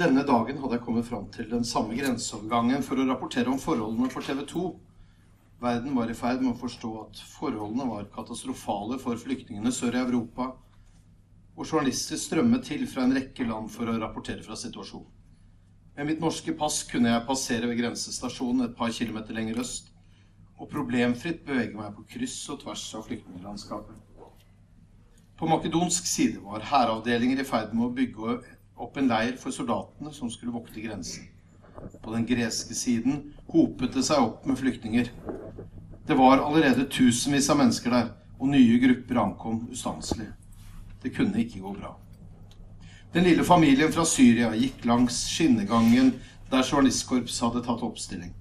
Denne dagen hadde jeg kommet fram til den samme grenseovergangen for å rapportere om forholdene for TV 2. Verden var i ferd med å forstå at forholdene var katastrofale for flyktningene sør i Europa, og journalister strømmet til fra en rekke land for å rapportere fra situasjonen. Med mitt norske pass kunne jeg passere ved grensestasjonen et par kilometer lenger øst, og problemfritt bevege meg på kryss og tvers av flyktninglandskapet. På makedonsk side var hæravdelinger i ferd med å bygge opp en leir for soldatene som skulle vokte grensen. På den greske siden hopet det seg opp med flyktninger. Det var allerede tusenvis av mennesker der, og nye grupper ankom ustanselig. Det kunne ikke gå bra. Den lille familien fra Syria gikk langs skinnegangen der journalistkorps hadde tatt oppstilling.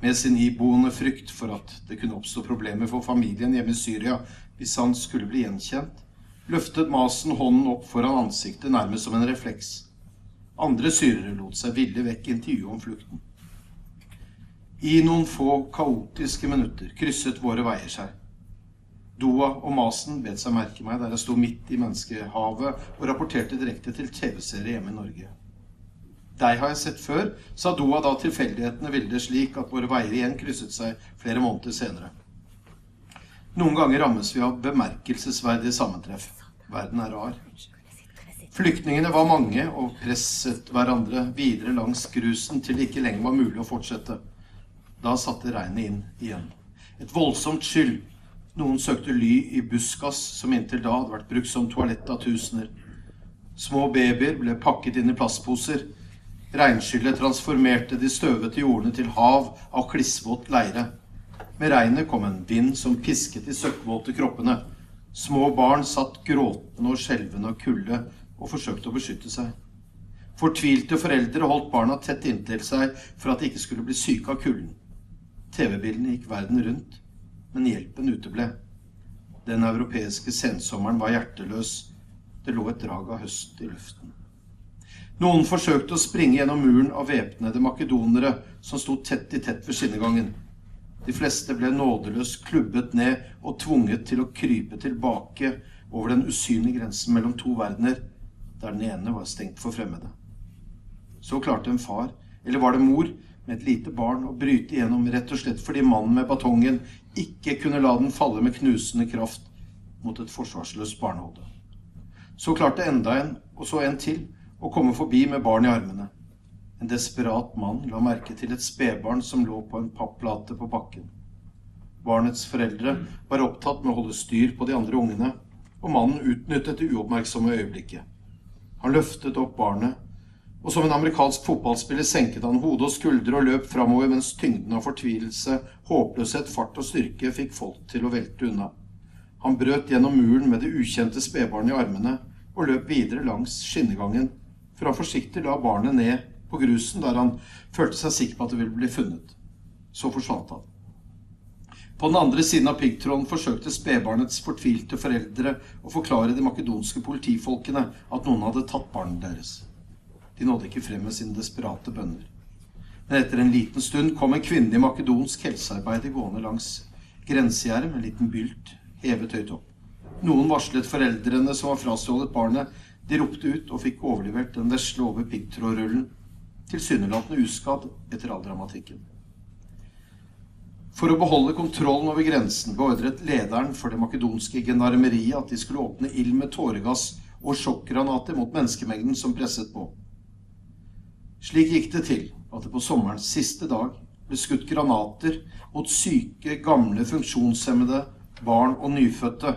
Med sin iboende frykt for at det kunne oppstå problemer for familien hjemme i Syria hvis han skulle bli gjenkjent, løftet masen hånden opp foran ansiktet nærmest som en refleks. Andre syrere lot seg ville vekk intervjue om flukten. I noen få kaotiske minutter krysset våre veier seg. Doa og Masen bet seg merke meg der jeg sto midt i menneskehavet og rapporterte direkte til TV-serie hjemme i Norge. Deg har jeg sett før, sa Doa da tilfeldighetene ville det slik at våre veier igjen krysset seg flere måneder senere. Noen ganger rammes vi av bemerkelsesverdige sammentreff. Verden er rar. Flyktningene var mange og presset hverandre videre langs grusen til det ikke lenger var mulig å fortsette. Da satte regnet inn igjen. Et voldsomt skyld. Noen søkte ly i buskas, som inntil da hadde vært brukt som toalett av tusener. Små babyer ble pakket inn i plastposer. Regnskyllet transformerte de støvete jordene til hav av klissvåt leire. Med regnet kom en vind som pisket de søkkvåte kroppene. Små barn satt gråtende og skjelvende av kulde og forsøkte å beskytte seg. Fortvilte foreldre holdt barna tett inntil seg for at de ikke skulle bli syke av kulden. TV-bildene gikk verden rundt, men hjelpen uteble. Den europeiske sensommeren var hjerteløs. Det lå et drag av høst i luften. Noen forsøkte å springe gjennom muren av væpnede makedonere som sto tett i tett ved skinnegangen. De fleste ble nådeløst klubbet ned og tvunget til å krype tilbake over den usynlige grensen mellom to verdener, der den ene var stengt for fremmede. Så klarte en far, eller var det mor, med et lite barn å bryte igjennom rett og slett fordi mannen med batongen ikke kunne la den falle med knusende kraft mot et forsvarsløst barnehode. Så klarte enda en, og så en til, å komme forbi med barn i armene. En desperat mann la merke til et spedbarn som lå på en papplate på bakken. Barnets foreldre var opptatt med å holde styr på de andre ungene, og mannen utnyttet det uoppmerksomme øyeblikket. Han løftet opp barnet, og som en amerikansk fotballspiller senket han hode og skuldre og løp framover mens tyngden av fortvilelse, håpløshet, fart og styrke fikk folk til å velte unna. Han brøt gjennom muren med det ukjente spedbarnet i armene og løp videre langs skinnegangen, for han forsiktig la barnet ned på grusen der han følte seg sikker på at det ville bli funnet. Så forsvant han. På den andre siden av piggtråden forsøkte spedbarnets fortvilte foreldre å forklare de makedonske politifolkene at noen hadde tatt barnet deres. De nådde ikke frem med sine desperate bønner. Men etter en liten stund kom en kvinnelig makedonsk helsearbeider gående langs grensegjerdet med en liten bylt hevet høyt opp. Noen varslet foreldrene som var frastjålet barnet. De ropte ut og fikk overlevert den vesle over piggtrådrullen tilsynelatende uskadd etter all dramatikken. For å beholde kontrollen over grensen beordret lederen for det makedonske gendarmeriet at de skulle åpne ild med tåregass og sjokkgranater mot menneskemengden som presset på. Slik gikk det til at det på sommerens siste dag ble skutt granater mot syke, gamle, funksjonshemmede, barn og nyfødte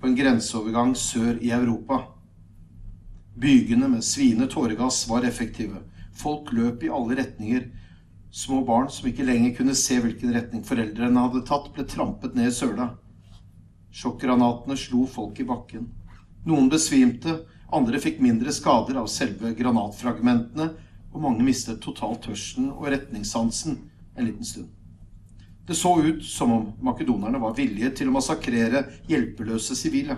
på en grenseovergang sør i Europa. Bygene med sviende tåregass var effektive. Folk løp i alle retninger. Små barn som ikke lenger kunne se hvilken retning foreldrene hadde tatt, ble trampet ned i søla. Sjokkgranatene slo folk i bakken. Noen besvimte, andre fikk mindre skader av selve granatfragmentene, og mange mistet totalt tørsten og retningssansen en liten stund. Det så ut som om makedonerne var villige til å massakrere hjelpeløse sivile.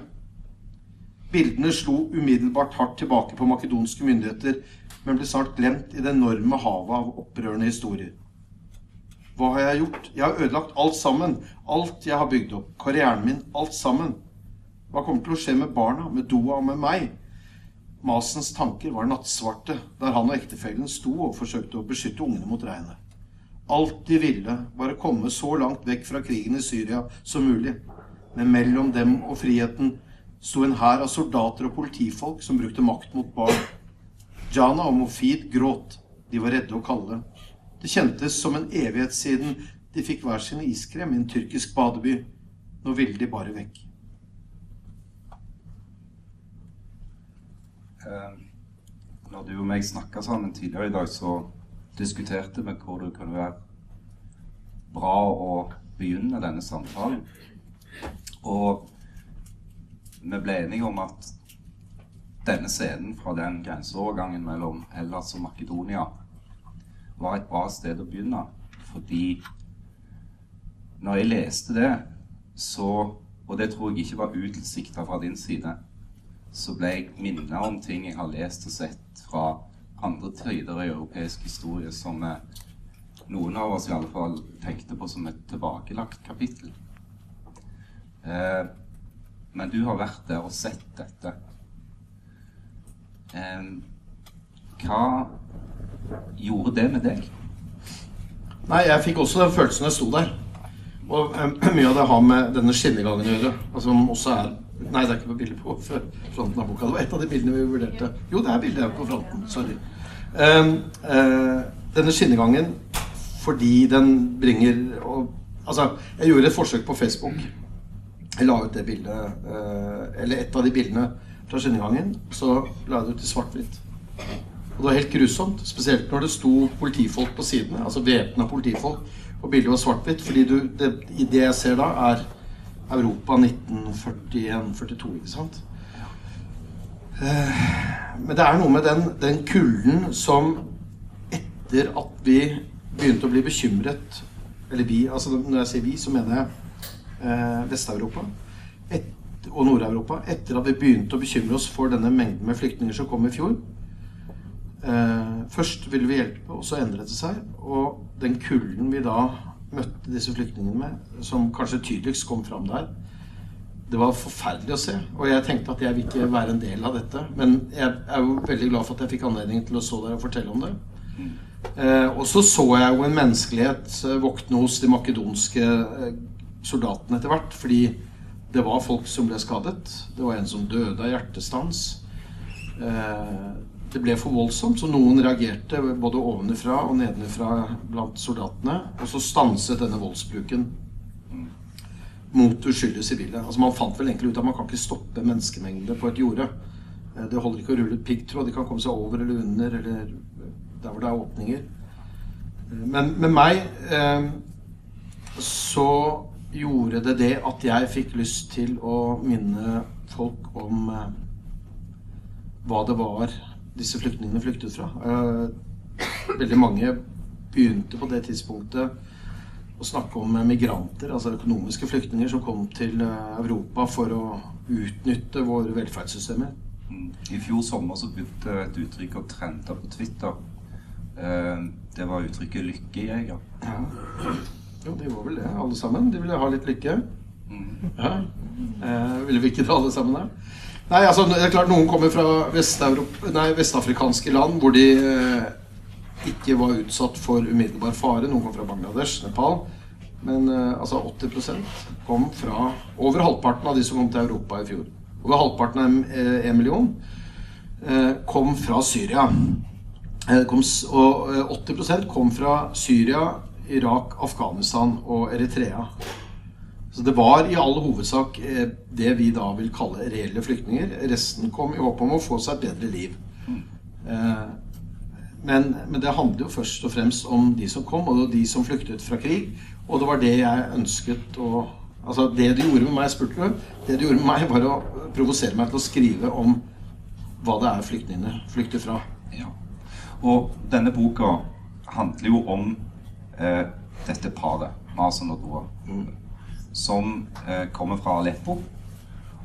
Bildene slo umiddelbart hardt tilbake på makedonske myndigheter, men ble snart glemt i det enorme havet av opprørende historier. Hva har jeg gjort? Jeg har ødelagt alt sammen. Alt jeg har bygd opp. Karrieren min. Alt sammen. Hva kommer til å skje med barna, med Doa og med meg? Masens tanker var nattsvarte der han og ektefellen sto og forsøkte å beskytte ungene mot regnet. Alt de ville, var å komme så langt vekk fra krigen i Syria som mulig. Men mellom dem og friheten sto en hær av soldater og politifolk som brukte makt mot barn. Jana og Mofid gråt. De var redde og kalde. Det kjentes som en evighet siden de fikk hver sin iskrem i en tyrkisk badeby. Nå ville de bare vekk. Eh, når du og meg snakka sammen tidligere i dag, så diskuterte vi hvor det kunne være bra å begynne denne samtalen. Og vi ble enige om at denne scenen fra den grenseovergangen mellom Hellas og Makedonia var et bra sted å begynne. Fordi når jeg leste det, så Og det tror jeg ikke var utilsikta fra din side så ble jeg minnet om ting jeg har lest og sett fra andre tider i europeisk historie som eh, noen av oss i alle fall tenkte på som et tilbakelagt kapittel. Eh, men du har vært der og sett dette. Hva gjorde det med deg? Nei, jeg fikk også den følelsen jeg sto der. Og mye av det har med denne skinnegangen å gjøre. Altså, som også er Nei, det er ikke på bildet på fronten av boka. Det var et av de bildene vi vurderte. Jo, det er bildet på fronten. Sorry. Um, uh, denne skinnegangen fordi den bringer og, Altså, jeg gjorde et forsøk på Facebook. Jeg la ut det bildet uh, Eller et av de bildene fra skinnegangen. Så la jeg det ut i svart-hvitt. Og det var helt grusomt. Spesielt når det sto politifolk på sidene. Altså væpna politifolk. Og bildet var svart-hvitt. Fordi du, det, det jeg ser da, er Europa 1941-42, ikke sant? Eh, men det er noe med den, den kulden som etter at vi begynte å bli bekymret Eller vi, altså når jeg sier vi, så mener jeg eh, Vest-Europa og Nord-Europa. Etter at vi begynte å bekymre oss for denne mengden med flyktninger som kom i fjor. Eh, først ville vi hjelpe, og så endret det seg. Og den kulden vi da møtte disse flyktningene med, som kanskje tydeligst kom fram der. Det var forferdelig å se. Og jeg tenkte at jeg vil ikke være en del av dette. Men jeg er jo veldig glad for at jeg fikk anledning til å stå der og fortelle om det. Eh, og så så jeg jo en menneskelighet eh, våkne hos de makedonske soldatene etter hvert. Fordi det var folk som ble skadet. Det var en som døde av hjertestans. Eh, det ble for voldsomt, så noen reagerte både ovenfra og nedenfra blant soldatene. Og så stanset denne voldsbruken mot uskyldige sivile. Altså Man fant vel egentlig ut at man kan ikke stoppe menneskemengder på et jorde. Eh, det holder ikke å rulle ut piggtråd. De kan komme seg over eller under eller der hvor det er åpninger. Eh, men med meg så gjorde det det at jeg fikk lyst til å minne folk om eh, hva det var disse flyktningene flyktet fra. Eh, veldig mange begynte på det tidspunktet å snakke om migranter, altså økonomiske flyktninger som kom til eh, Europa for å utnytte våre velferdssystemer. I fjor sommer så begynte et uttrykk å trende på Twitter. Det var uttrykket 'lykkejeger'. Ja. Jo, de var vel det, alle sammen. De ville ha litt lykke. Ja. Eh, ville vi ikke det, alle sammen? da? Nei, altså, det er klart Noen kommer fra nei, vestafrikanske land hvor de eh, ikke var utsatt for umiddelbar fare. Noen kom fra Bangladesh, Nepal. Men eh, altså 80 kom fra Over halvparten av de som kom til Europa i fjor. Over halvparten av eh, en million eh, kom fra Syria. Eh, kom, og 80 eh, kom fra Syria, Irak, Afghanistan og Eritrea. Så det var i all hovedsak eh, det vi da vil kalle reelle flyktninger. Resten kom i håp om å få seg et bedre liv. Eh, men, men, det handler jo først og fremst om de som kom, og de som flyktet fra krig. Og det var det jeg ønsket å Altså, det du gjorde med meg, spurte du, det du gjorde med meg, var å provosere meg til å skrive om hva det er flyktningene flykter fra. Ja. Og denne boka handler jo om eh, dette paret, Mason og Doa. Mm som eh, kommer fra Aleppo,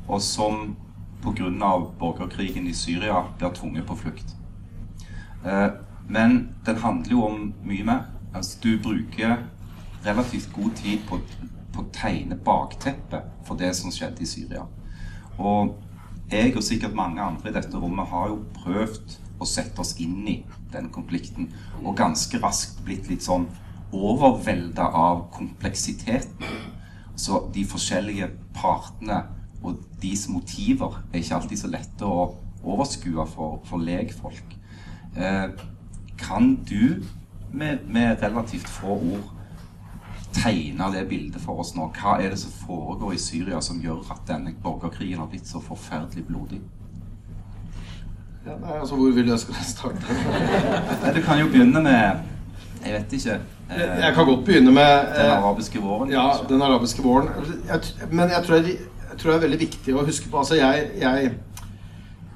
og som pga. borgerkrigen i Syria blir tvunget på flukt. Eh, men den handler jo om mye mer. Altså, du bruker relativt god tid på, på å tegne bakteppet for det som skjedde i Syria. Og jeg og sikkert mange andre i dette rommet har jo prøvd å sette oss inn i den konflikten, og ganske raskt blitt litt sånn overvelda av kompleksiteten. Så de forskjellige partene og deres motiver er ikke alltid så lette å overskue for, for legfolk. Eh, kan du med, med relativt få ord tegne det bildet for oss nå. Hva er det som foregår i Syria som gjør at denne borgerkrigen har blitt så forferdelig blodig? Ja, nei, altså, hvor vil jeg skal starte? du kan jo begynne med Jeg vet ikke. Eh, jeg, kan godt begynne med eh, Den arabiske våren? Ja, den arabiske våren. Jeg, men jeg tror, jeg, jeg tror, det er veldig viktig å huske på Altså, jeg, jeg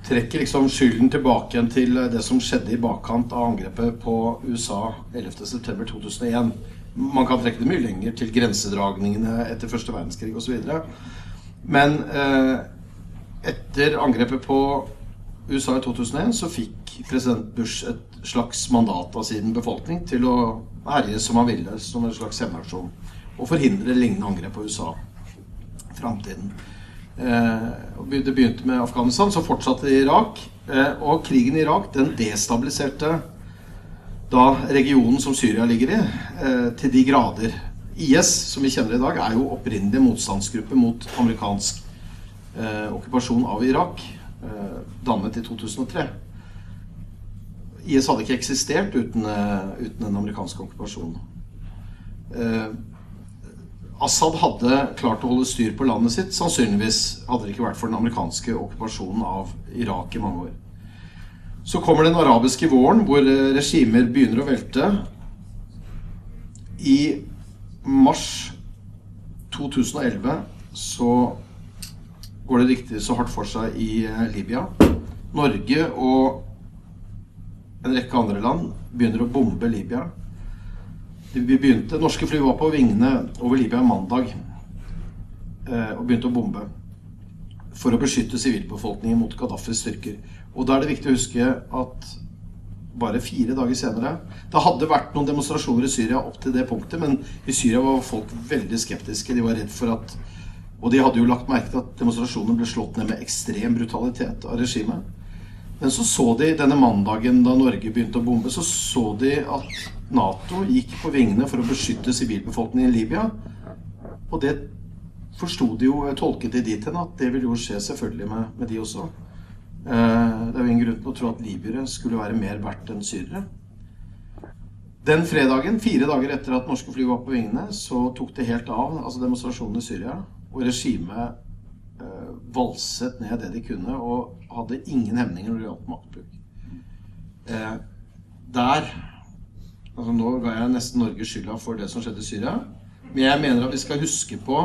trekker liksom skylden tilbake igjen til det som skjedde i bakkant av angrepet på USA 11.9.2001 man kan trekke det mye lenger til grensedragningene etter første verdenskrig osv. Men eh, etter angrepet på USA i 2001 så fikk president Bush et slags mandat av sin befolkning til å herje som han ville, som en slags hevnaksjon. Og forhindre lignende angrep på USA i framtiden. Eh, det begynte med Afghanistan, så fortsatte det i Irak. Eh, og krigen i Irak den destabiliserte da regionen som Syria ligger i, eh, til de grader. IS, som vi kjenner i dag, er jo opprinnelig motstandsgruppe mot amerikansk okkupasjon av Irak, dannet i 2003. IS hadde ikke eksistert uten, eh, uten den amerikanske okkupasjonen. Eh, Assad hadde klart å holde styr på landet sitt. Sannsynligvis hadde det ikke vært for den amerikanske okkupasjonen av Irak i mange år. Så kommer den arabiske våren, hvor eh, regimer begynner å velte. I mars 2011 så går det riktig så hardt for seg i eh, Libya. Norge og en rekke andre land begynner å bombe Libya. Vi begynte, Norske fly var på vingene over Libya mandag eh, og begynte å bombe for å beskytte sivilbefolkningen mot Gaddafis styrker. Og da er det viktig å huske at bare fire dager senere Det hadde vært noen demonstrasjoner i Syria opp til det punktet, men i Syria var folk veldig skeptiske. De var redd for at Og de hadde jo lagt merke til at demonstrasjonene ble slått ned med ekstrem brutalitet av regimet. Men så så de denne mandagen da Norge begynte å bombe, så så de at Nato gikk på vingene for å beskytte sivilbefolkningen i Libya. Og det forsto de jo, tolket de dit hen at det ville jo skje selvfølgelig med, med de også. Eh, det er jo ingen grunn til å tro at libyere skulle være mer verdt enn syrere. Den fredagen, fire dager etter at norske fly var på vingene, så tok det helt av, altså demonstrasjonene i Syria. Og regimet eh, valset ned det de kunne, og hadde ingen hemninger når det gjaldt maktbruk. Eh, der altså Nå ga jeg nesten Norge skylda for det som skjedde i Syria. Men jeg mener at vi skal huske på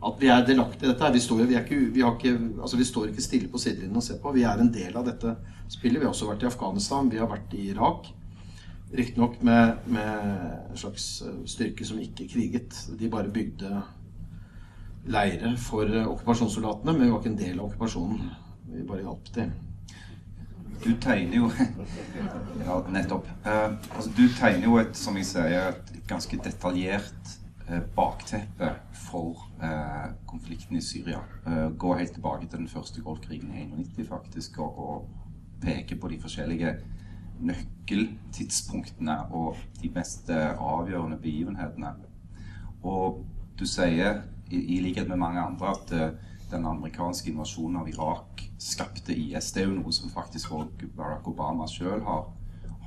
at vi er delaktige i dette. Vi står, vi, ikke, vi, ikke, altså vi står, ikke, stille på sidelinjen og ser på. Vi er en del av dette spillet. Vi har også vært i Afghanistan, vi har vært i Irak. Riktignok med, med en slags eh, styrke som ikke kriget. De bare bygde leire for eh, okkupasjonssoldatene, men vi var ikke en del av okkupasjonen. Vi bare hjalp til. Du tegner jo Ja, nettopp. Uh, altså, du tegner jo et, som jeg sier, et ganske detaljert uh, bakteppe for uh, konflikten i Syria. Gå helt tilbake til den første golfkrigen i 1991, faktisk, og, og peke på de forskjellige nøkkeltidspunktene og de mest avgjørende begivenhetene. Og du sier, i, likhet med mange andre, at uh, den amerikanske invasjonen av Irak skapte IS. Det er jo noe som faktisk òg Barack Obama sjøl har,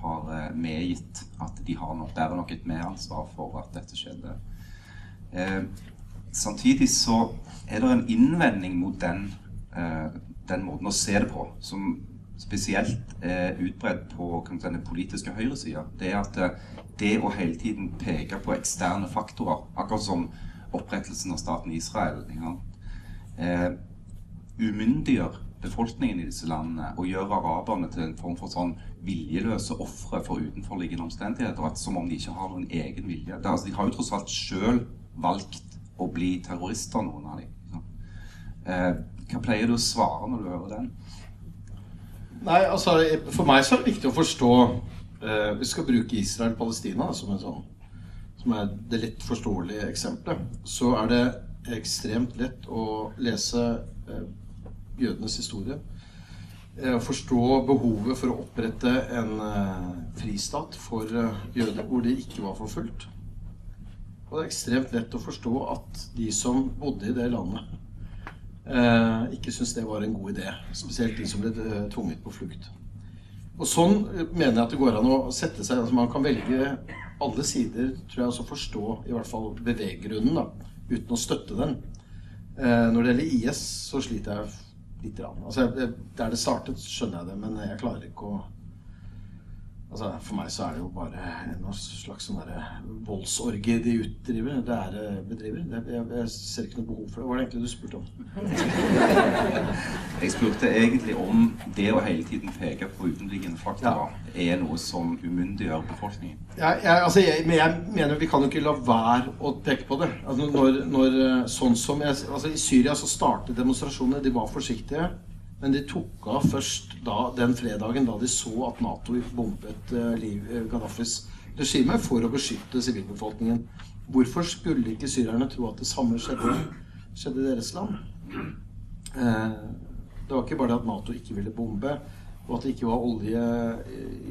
har uh, medgitt. At de har nok, bærer nok et medansvar for at dette skjedde. Eh, samtidig så er det en innvending mot den, eh, den måten å se det på, som spesielt er utbredt på den politiske høyresida. Det er at eh, det å hele tiden peke på eksterne faktorer, akkurat som opprettelsen av staten Israel, eh, umyndiggjør befolkningen i disse landene og gjør araberne til en form for sånn viljeløse ofre for utenforliggende omstendigheter. At, som om de ikke har noen egen vilje. Det, altså, de har jo tross alt sjøl valgt å bli terrorister, noen av dem. Eh, hva pleier du å svare når du hører den? Nei, altså, For meg så er det viktig å forstå eh, Vi skal bruke Israel-Palestina som, en sånn, som er det lett forståelige eksempelet. Så er det ekstremt lett å lese eh, jødenes historie. Å forstå behovet for å opprette en fristat for jøder hvor de ikke var forfulgt. Og det er ekstremt lett å forstå at de som bodde i det landet, ikke syntes det var en god idé. Spesielt de som ble tvunget på flukt. Og sånn mener jeg at det går an å sette seg altså Man kan velge alle sider, tror jeg, også forstå i hvert fall beveggrunnen, da, uten å støtte den. Eh, når det gjelder IS, så sliter jeg litt. Altså, der det startet, skjønner jeg det, men jeg klarer ikke å Altså, for meg så er det jo bare en slags sånn voldsorgie de utdriver. Det er bedriver. Det, Jeg, jeg, ser ikke noe behov for det. Hva var det egentlig du spurte om? jeg spurte egentlig om det å hele tiden peke på utenliggende fakta ja. er noe som umyndiggjør befolkningen. Ja, jeg, altså, jeg, men jeg mener vi kan jo ikke la være å peke på det. Altså, når, når, eh, sånn som altså, I Syria så startet demonstrasjonene. De var forsiktige. Men de tok av først da, den fredagen da de så at Nato bombet uh, Gaddafis regime for å beskytte sivilbefolkningen. Hvorfor skulle ikke syrerne tro at det samme skjedde, skjedde i deres land? Eh, det var ikke bare det at Nato ikke ville bombe, og at det ikke var olje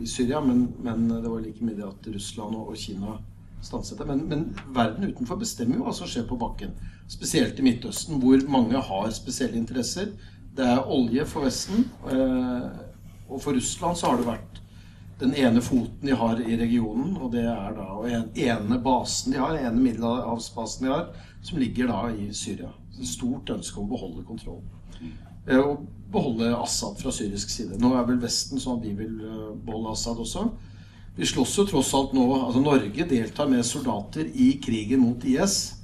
i Syria, men, men det var like mye det at Russland og, Kina stanset det. Men, men, verden utenfor bestemmer jo hva som skjer på bakken. Spesielt i Midtøsten, hvor mange har spesielle interesser. Det er olje for Vesten. Eh, og for Russland så har det vært den ene foten de har i regionen, og det er da den ene basen de har, den ene middelhavsbasen de har, som ligger da i Syria. Et stort ønske om å beholde kontroll. Eh, og beholde Assad fra syrisk side. Nå er vel Vesten sånn at vi vil eh, beholde Assad også. Vi slåss jo tross alt nå altså Norge deltar med soldater i krigen mot IS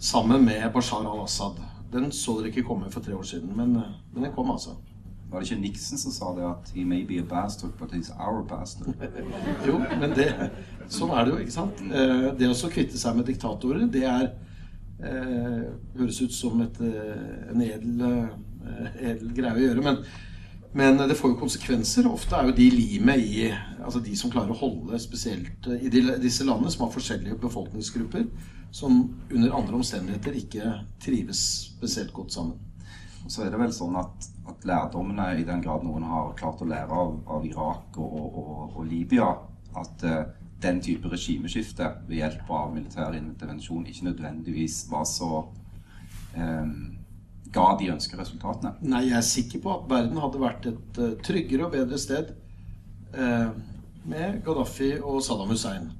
sammen med Bashar al-Assad. Den så dere ikke komme for tre år siden, men, eh, men den kom altså. Var det ikke Nixon som sa det at 'he may be a bastard, but he's our bastard'? jo, men det, sånn er det jo, ikke sant? Eh, det å kvitte seg med diktatorer, det er eh, høres ut som et, eh, en edel, edel, greie å gjøre. Men, men, det får jo konsekvenser. Ofte er jo de limet i Altså de som klarer å holde spesielt i de, disse landene, som har forskjellige befolkningsgrupper, som under andre omstendigheter ikke trives spesielt godt sammen. Og så er det vel sånn at, at lærdommene, i den grad noen har klart å lære av, av Irak og, og, og, Libya, at uh, den type regimeskifte ved hjelp av militær intervensjon ikke nødvendigvis var så um, ga de ønskede resultatene? Nei, jeg er sikker på at verden hadde vært et uh, tryggere og bedre sted uh, med Gaddafi og Saddam Hussein.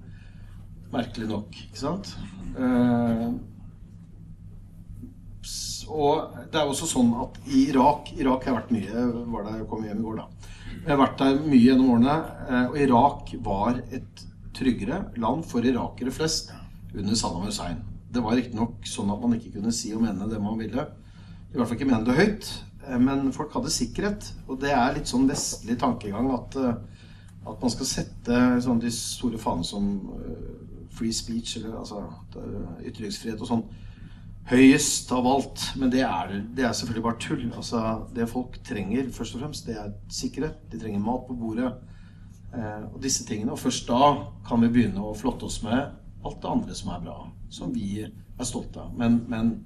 Merkelig nok, ikke sant? Uh, og det er også sånn at i Irak Irak har vært mye Jeg var der, kom hjem i går, da. Jeg har vært der mye gjennom årene. Uh, og Irak var et tryggere land for irakere flest under Saddam Hussein. Det var riktignok sånn at man ikke kunne si og mene det man ville. I hvert fall ikke mene det høyt. Uh, men folk hadde sikkerhet. Og det er litt sånn vestlig tankegang at, at man skal sette sånn de store fanene som free speech, eller altså ytringsfrihet og sånn, høyest av alt. Men det er, det er, selvfølgelig bare tull. Altså, det folk trenger, først og fremst, det er sikkerhet. De trenger mat på bordet. Eh, og disse tingene. Og først da kan vi begynne å flotte oss med alt det andre som er bra. Som vi er stolte av. Men, men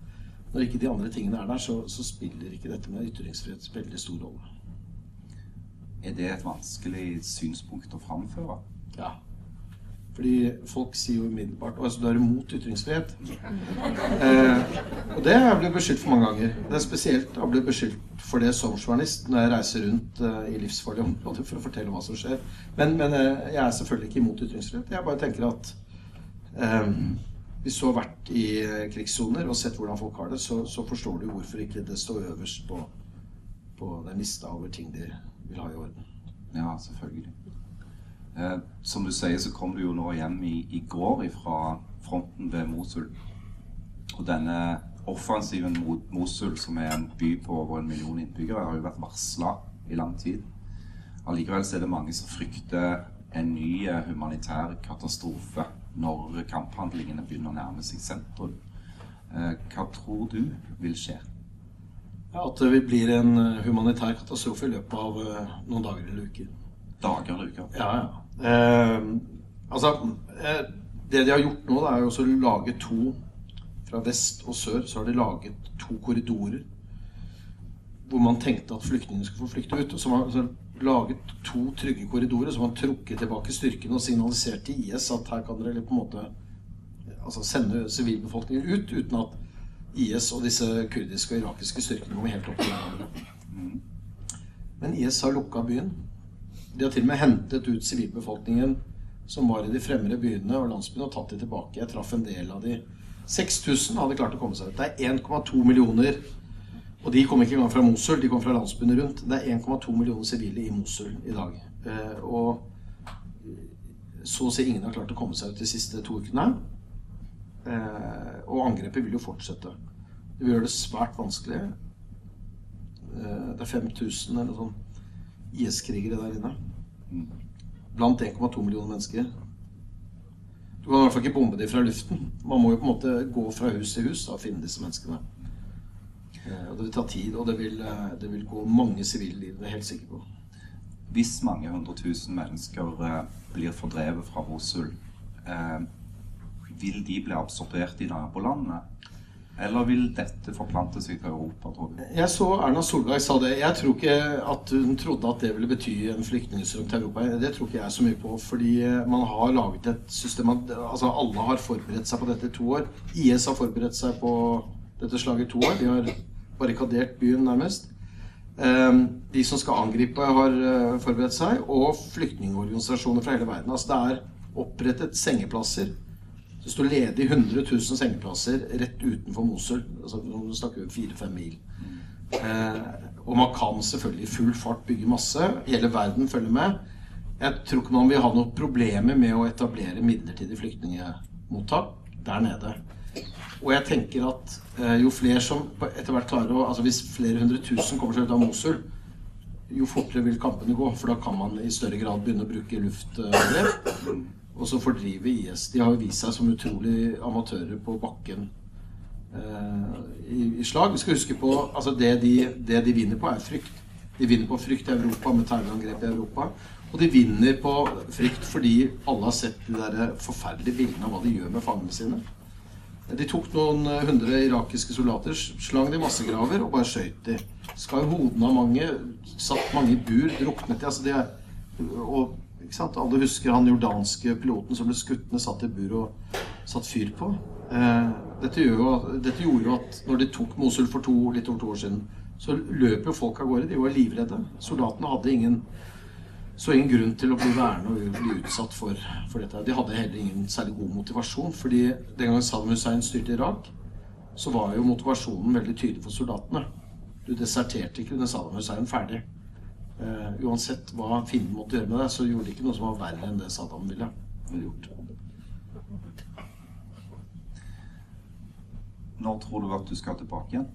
når ikke de andre tingene er der, så, så spiller ikke dette med ytringsfrihet veldig stor rolle. Er det et vanskelig synspunkt å framføre? Ja. Fordi folk sier jo umiddelbart altså, du er imot ytringsfrihet. Eh, og det har jeg blitt beskyldt for mange ganger. Det er spesielt har blitt beskyldt for det som journalist når jeg reiser rundt eh, i livsfarlige områder for å fortelle hva som skjer. Men, men eh, jeg er selvfølgelig ikke imot ytringsfrihet. Jeg bare tenker at eh, hvis du har vært i eh, krigssoner og sett hvordan folk har det, så, så, forstår du hvorfor ikke det står øverst på, på den lista over ting de vil ha i orden. Ja, selvfølgelig. Eh, som du sier, så kom du jo nå hjem i, i går fra fronten ved Mosul. Og denne offensiven mot Mosul, som er en by på over en million innbyggere, har jo vært varsla i lang tid. Allikevel er det mange som frykter en ny eh, humanitær katastrofe når kamphandlingene begynner å nærme seg sentrum. Eh, hva tror du vil skje? Ja, At det blir en eh, humanitær katastrofe i løpet av noen dager eller uker. Dager eller uker? Ja, ja. Eh, altså, eh, det de har gjort nå, er jo å lage to Fra vest og sør så har de laget to korridorer. hvor man tenkte at flyktningene skulle få flykte ut. Og så har det laget to trygge korridorer, så man trukket tilbake styrkene og signaliserte til IS at her kan dere på en måte altså sende sivilbefolkningen ut uten at IS og disse kurdiske og irakiske styrkene kommer helt opp til hverandre. Men IS har lukka byen. De har til og med hentet ut sivilbefolkningen som var i de fremre byene og landsbyene, og tatt de tilbake. Jeg traff en del av de. 6000 hadde klart å komme seg ut. Det er 1,2 millioner og de kom ikke engang fra Mosul, de kom fra landsbyene rundt. Det er 1,2 millioner sivile i Mosul i dag. Eh, og så å si ingen har klart å komme seg ut de siste to ukene. Eh, og angrepet vil jo fortsette. Det vil gjøre det svært vanskelig. Eh, det er 5000 eller sånn IS-krigere der inne. Blant 1,2 millioner mennesker. Du kan i hvert fall ikke bombe dem fra luften. Man må jo på en måte gå fra hus til hus og finne disse menneskene. Eh, og det vil ta tid, og det vil, eh, det vil gå mange sivile liv. Det er jeg helt sikker på. Hvis mange hundre tusen mennesker eh, blir fordrevet fra Mosul, vil de bli absorbert i nabolandene? Eller vil dette forplante seg til Europa, tror du? Jeg så Erna Solberg sa det. Jeg tror ikke at hun trodde at det ville bety en flyktningstrøm til Europa. Det tror ikke jeg så mye på. Fordi man har laget et system Altså alle har forberedt seg på dette i to år. IS har forberedt seg på dette slaget i to år. De har barrikadert byen, nærmest. Ehm, de som skal angripe, har eh, forberedt seg, og flyktningorganisasjoner fra hele verden. Altså det er opprettet sengeplasser. Det sto ledig 100 000 sengeplasser rett utenfor Mosul. Altså, nå snakker vi fire-fem mil. Eh, og man kan selvfølgelig i full fart bygge masse. Hele verden følger med. Jeg tror ikke man vil ha noen problemer med å etablere midlertidig flyktningemottak der nede. Og jeg tenker at eh, jo flere som etter hvert klarer å Altså hvis flere hundre tusen kommer seg ut av Mosul, jo fortere vil kampene gå. For da kan man i større grad begynne å bruke luftangrep. Og så fordrive IS. De har jo vist seg som utrolig amatører på bakken eh, i, i, slag. Vi skal huske på altså det de, det de vinner på, er frykt. De vinner på frykt i Europa med terrorangrep i Europa. Og de vinner på frykt fordi alle har sett de der forferdelige bildene av hva de gjør med fangene sine. De tok noen eh, hundre irakiske soldater, slang de massegraver og bare skøyt de. Skar hodene av mange, satt mange i bur, druknet de. Altså de og, Alle husker han jordanske piloten som ble skutt ned, satt i bur og satt fyr på. Eh, dette, jo, dette, gjorde jo at når de tok Mosul for to, litt over to år siden, så løp jo folk av gårde. De var livredde. Soldatene hadde ingen så ingen grunn til å bli værende og bli utsatt for, for, dette. De hadde heller ingen særlig god motivasjon. fordi den gangen Saddam Hussein styrte Irak, så var jo motivasjonen veldig tydelig for soldatene. Du deserterte ikke under Saddam Hussein ferdig. Uh, uansett hva fienden måtte gjøre med deg, så gjorde de ikke noe som var verre enn det Saddam ville, ville gjort. Når tror du at du skal tilbake igjen?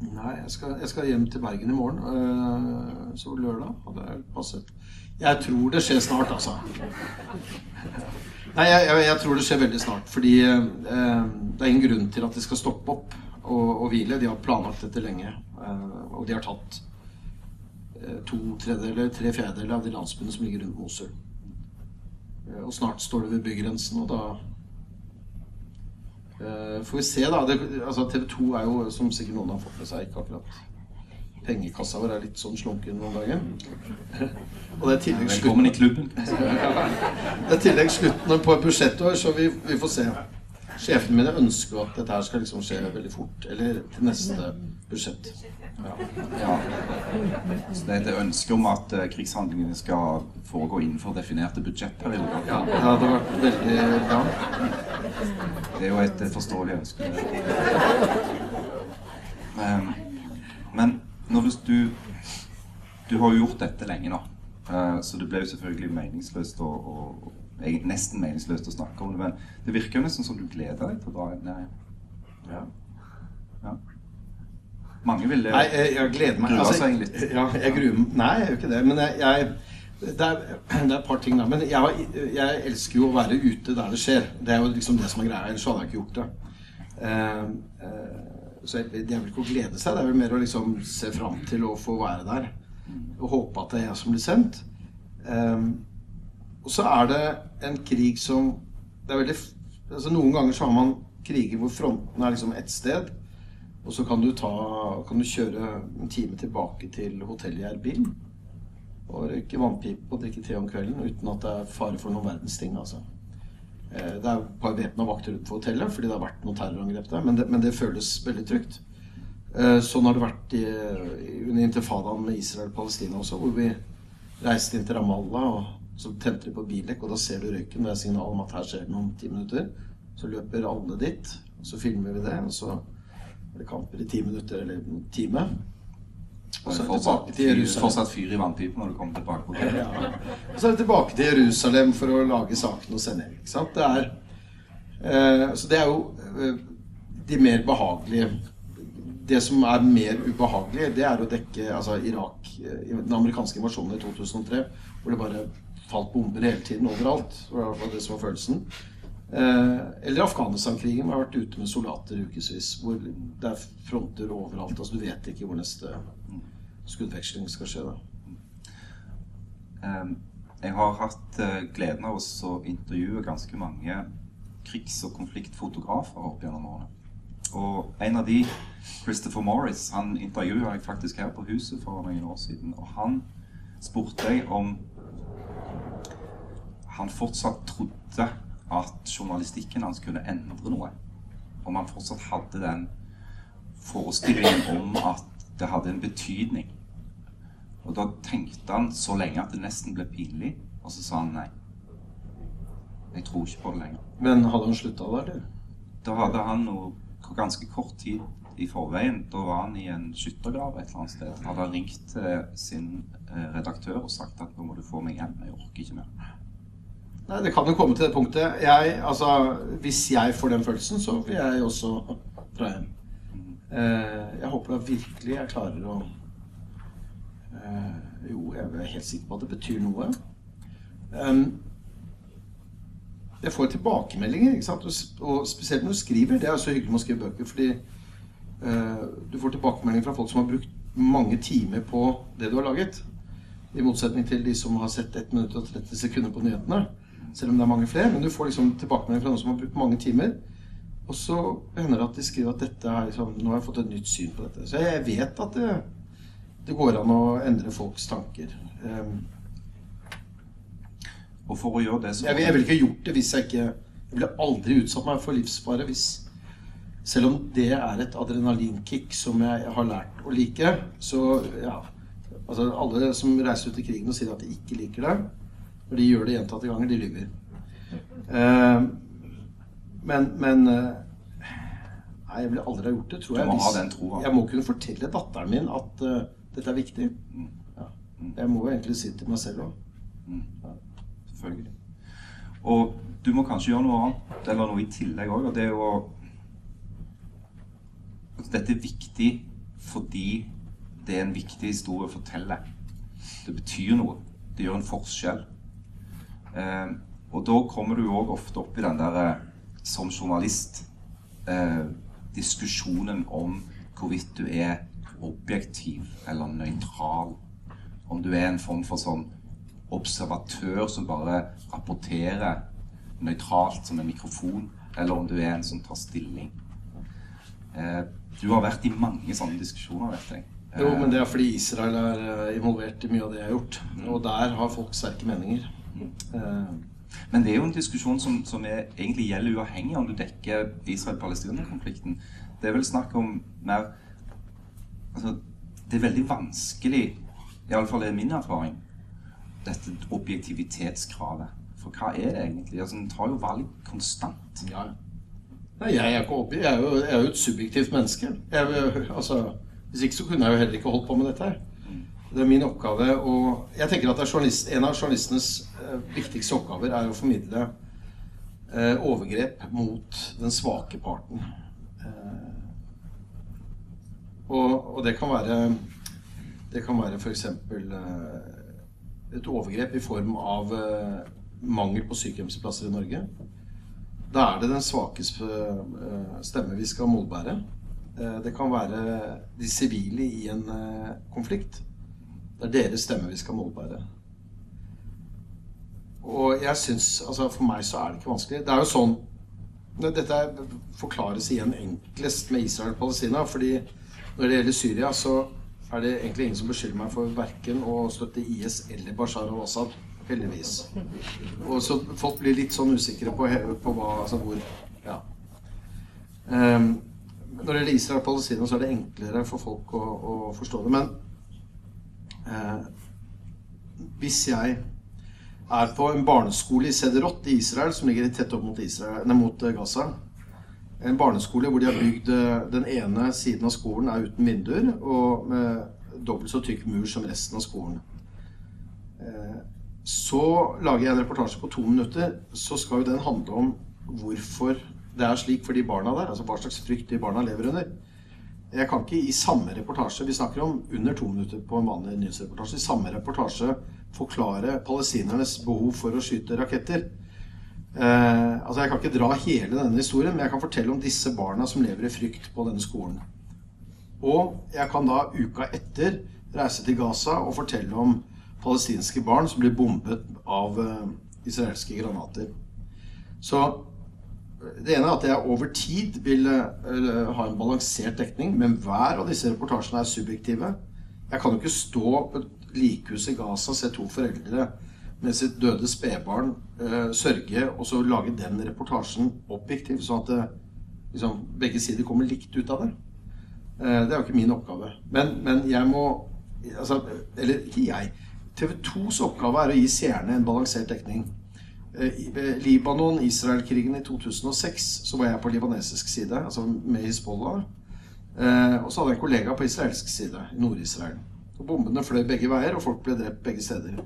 Nei, jeg skal, jeg skal, hjem til Bergen i morgen. Uh, så lørdag hadde jeg passet. Jeg tror det skjer snart, altså. Nei, jeg, jeg, jeg tror det skjer veldig snart. Fordi uh, det er ingen grunn til at de skal stoppe opp og, og hvile. De har planlagt dette lenge. Og de har tatt to tredjedeler, tre fjerdedeler av de landsbyene som ligger rundt Mosul. Og snart står det ved bygrensen, og da Uh, får vi se, da. Det, altså, TV 2 er jo, som sikkert noen har fått med seg, ikke akkurat Pengekassa vår er litt sånn slunken noen dager. og det er tillegg Velkommen i klubben. det er tillegg slutten på et budsjettår, så vi, vi, får se. Sjefene mine ønsker at dette her skal liksom skje veldig fort. Eller til neste budsjett. Ja. ja. Så det er et ønske om at uh, krigshandlingene skal foregå innenfor definerte budsjettperioder? Ja, det hadde vært veldig bra. Det er jo et uh, forståelig ønske. Um, men når du, du har jo gjort dette lenge nå, uh, så det ble jo selvfølgelig meningsløst å, å, Nesten meningsløst å snakke om det, men det virker jo nesten som du gleder deg til å dra ned igjen. Ja. ja. Mange vil Nei, jeg, jeg gleder meg. Altså, seg litt. Ja, jeg gruer Nei, jeg gjør ikke det. Men jeg, jeg det, er, det er et par ting da. Men jeg, jeg, elsker jo å være ute der det skjer. Det er jo liksom det som er greia. Ellers hadde jeg ikke gjort det. Uh, uh, så det er vel ikke å glede seg. Det er vel mer å liksom se fram til å få være der. Og håpe at det er jeg som blir sendt. Um, og så er det en krig som det er veldig, altså Noen ganger så har man kriger hvor fronten er liksom ett sted. Og så kan du, ta, kan du kjøre en time tilbake til hotellet i Erbil og røyke vannpipe og drikke te om kvelden uten at det er fare for noen verdens ting. Altså. Eh, det er et par væpna vakter utenfor hotellet fordi det har vært noen terrorangrep der, men det, men det føles veldig trygt. Eh, sånn har det vært i, under intifadaen med Israel og Palestina også, hvor vi reiste inn til Ramallah, og så tente de på bildekk, og da ser du røyken. Det er signal om at her skjer det om ti minutter. Så løper alle dit, og så filmer vi det, og så er det kamper i ti minutter eller en time. Og så er det tilbake til Jerusalem. fortsatt fyr i vannpipen når du kommer tilbake på det. Ja. Og så er det tilbake til Jerusalem for å lage saken og sende hjem. Ikke sant? Det er, eh, så det er jo eh, de mer behagelige Det som er mer ubehagelig, det er å dekke altså Irak eh, Den amerikanske invasjonen i 2003, hvor det bare falt bomber hele tiden overalt. Det var det som var følelsen. Eh, eller Afghanistan-krigen. Vi har vært ute med soldater ukevis. Hvor det er fronter overalt. altså Du vet ikke hvor neste skuddveksling skal skje. da. Um, jeg har hatt uh, gleden av å intervjue ganske mange krigs- og konfliktfotografer opp gjennom årene. Og en av de, Christopher Morris, han intervjua jeg faktisk her på huset for noen år siden. Og han spurte jeg om han fortsatt trodde at journalistikken hans kunne endre noe. Om han fortsatt hadde den forestillingen om at det hadde en betydning. Og da tenkte han så lenge at det nesten ble pinlig, og så sa han nei. Jeg tror ikke på det lenger. Men hadde han slutta da, eller? Da hadde han noe ganske kort tid i forveien. Da var han i en skyttergrav et eller annet sted. Han hadde ringt til sin eh, redaktør og sagt at nå må du få meg hjem, jeg orker ikke mer. Nei, Det kan jo komme til det punktet. Jeg, altså, hvis jeg får den følelsen, så vil jeg også dra hjem. Eh, jeg håper da virkelig jeg klarer å eh, Jo, jeg er helt sikker på at det betyr noe. Jeg får tilbakemeldinger, ikke sant? og spesielt når du skriver. Det er så hyggelig med å skrive bøker, fordi eh, du får tilbakemeldinger fra folk som har brukt mange timer på det du har laget. I motsetning til de som har sett 1 minutt og 30 sekunder på nyhetene. Selv om det er mange flere. Men du får liksom tilbakemelding fra noen som har brukt mange timer. Og så hender det at de skriver at dette er liksom, nå har jeg fått et nytt syn på dette. Så jeg vet at det, det går an å endre folks tanker. Um, og for å gjøre det så jeg, jeg ville ikke gjort det hvis jeg ikke Jeg ville aldri utsatt meg for livsfare hvis Selv om det er et adrenalinkick som jeg har lært å like, så ja Altså alle som reiser ut i krigen og sier at de ikke liker det, når de gjør det gjentatte ganger, de lyver. Uh, men, men eh, Nei, jeg ville aldri ha gjort det, tror jeg. Du må ha den troen. Jeg må kunne fortelle datteren min at uh, dette er viktig. Mm. Ja. Jeg må jo egentlig si det til meg selv òg. Mm. Ja. Selvfølgelig. Og du må kanskje gjøre noe annet, eller noe i tillegg òg, og det er jo altså, Dette er viktig fordi det er en viktig historie å fortelle. Det betyr noe. Det gjør en forskjell. Eh, og da kommer du òg ofte opp i den der eh, som journalist eh, diskusjonen om hvorvidt du er objektiv eller nøytral. Om du er en form for sånn observatør som bare rapporterer nøytralt som en mikrofon, eller om du er en som tar stilling. Eh, du har vært i mange sånne diskusjoner, vet jeg. Eh, jo, men det er fordi Israel er eh, involvert i mye av det jeg har gjort. Og der har folk sterke meninger. Eh, men det er jo en diskusjon som, som er, egentlig gjelder uavhengig om du dekker Israel-Palestina-konflikten. Det er vel snakk om mer altså, Det er veldig vanskelig, iallfall er min erfaring, dette objektivitetskravet. For hva er det egentlig? Altså, En tar jo valg konstant. Ja. Nei, jeg er, ikke jeg, er jo, jeg er jo et subjektivt menneske. Jeg, altså, hvis ikke så kunne jeg jo heller ikke holdt på med dette her. Det er min oppgave å Jeg tenker at en av journalistenes eh, viktigste oppgaver er å formidle eh, overgrep mot den svake parten. Eh, og, og, det kan være Det kan være f.eks. Et overgrep i form av mangel på sykehjemsplasser i Norge. Da er det den svakes eh, stemme vi skal målbære. Det kan være de sivile i en konflikt. Det er deres stemme vi skal målbære. Og jeg syns Altså, for meg så er det ikke vanskelig. Det er jo sånn Dette forklares igjen enklest med Israel og Palestina. fordi når det gjelder Syria, så er det egentlig ingen som beskylder meg for verken å støtte IS eller Bashar al-Assad. Heldigvis. Og så folk blir litt sånn usikre på, på hva, altså hvor Ja. Um, når det gjelder Israel og Palestina, så er det enklere for folk å, å forstå det. Men uh, hvis jeg er på en barneskole i Sederot i Israel, som ligger tett opp mot, Israel, nei, mot eh, Gaza. En barneskole hvor de har bygd eh, Den ene siden av skolen er uten vinduer og med dobbelt så tykk mur som resten av skolen. Eh, så lager jeg en reportasje på to minutter. Så skal jo den handle om hvorfor det er slik for de barna der. Altså hva slags frykt de barna lever under. Jeg kan ikke i samme reportasje Vi snakker om under to minutter på en vanlig nyhetsreportasje. I samme reportasje forklare palestinernes behov for å skyte raketter. Eh, altså Jeg kan ikke dra hele denne historien, men jeg kan fortelle om disse barna som lever i frykt på denne skolen. Og jeg kan da uka etter reise til Gaza og fortelle om palestinske barn som blir bombet av eh, israelske granater. Så det ene er at jeg over tid vil uh, ha en balansert dekning, men hver av disse reportasjene er subjektive. Jeg kan jo ikke stå på et likhus i Gaza og se to foreldre med sitt døde spedbarn uh, sørge, og så lage den reportasjen objektiv, sånn at liksom, begge sider kommer likt ut av det. Det er jo ikke min oppgave. Men, men jeg må altså, Eller ikke jeg. TV 2s oppgave er å gi seerne en balansert dekning. Eh, Libanon-Israel-krigen i 2006 så var jeg på libanesisk side, altså med Hizbollah. Eh, og så hadde jeg en kollega på israelsk side, i Nord-Israel. Bombene fløy begge veier, og folk ble drept begge steder.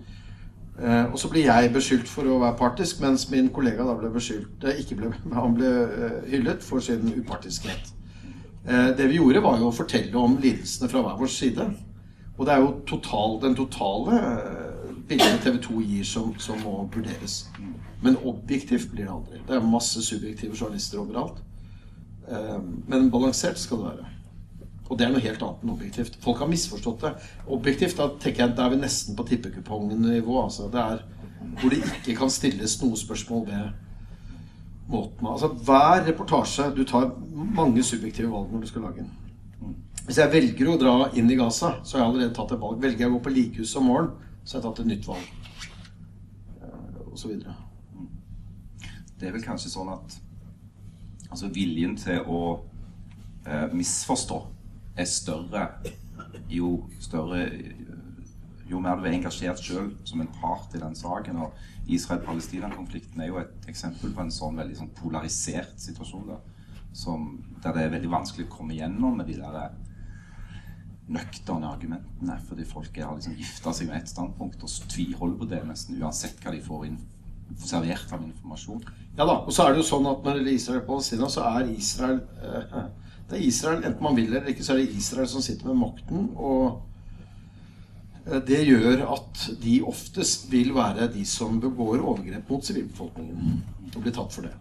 Eh, og så ble jeg beskyldt for å være partisk, mens min kollega da ble beskyldt ikke ble, Han ble hyllet for sin upartiskhet. Det vi gjorde, var jo å fortelle om lidelsene fra hver vår side. Og det er jo total, den totale bildet TV 2 gir, som, som må vurderes. Men objektivt blir det aldri. Det er masse subjektive journalister overalt. Eh, men balansert skal det være. Og det er noe helt annet enn objektivt. Folk har misforstått det. Objektivt da tenker jeg, da er vi nesten på tippekupongnivå. Altså. Det er hvor det ikke kan stilles noe spørsmål ved måten Altså Hver reportasje Du tar mange subjektive valg når du skal lage den. Hvis jeg velger å dra inn i Gaza, så har jeg allerede tatt et valg. Velger jeg å gå på likehuset om morgenen, så har jeg tatt et nytt valg. Eh, og så videre det er vel kanskje sånn at altså viljen til å eh, misforstå er større jo større jo mer du er engasjert sjøl som en part i den saken. Og Israel-Palestina-konflikten er jo et eksempel på en sånn veldig sånn polarisert situasjon. Da, som, der det er veldig vanskelig å komme gjennom med de der nøkterne argumentene. Fordi folk har liksom gifta seg med ett standpunkt og tviholder på det nesten uansett hva de får inn servert av informasjon. Ja da. Og så er det jo sånn at når det gjelder Israel og Palestina, så er Israel eh, Det er Israel, enten man vil eller ikke, så er det Israel som sitter med makten. Og eh, det gjør at de oftest vil være de som begår overgrep mot sivilbefolkningen. Og blir tatt for det.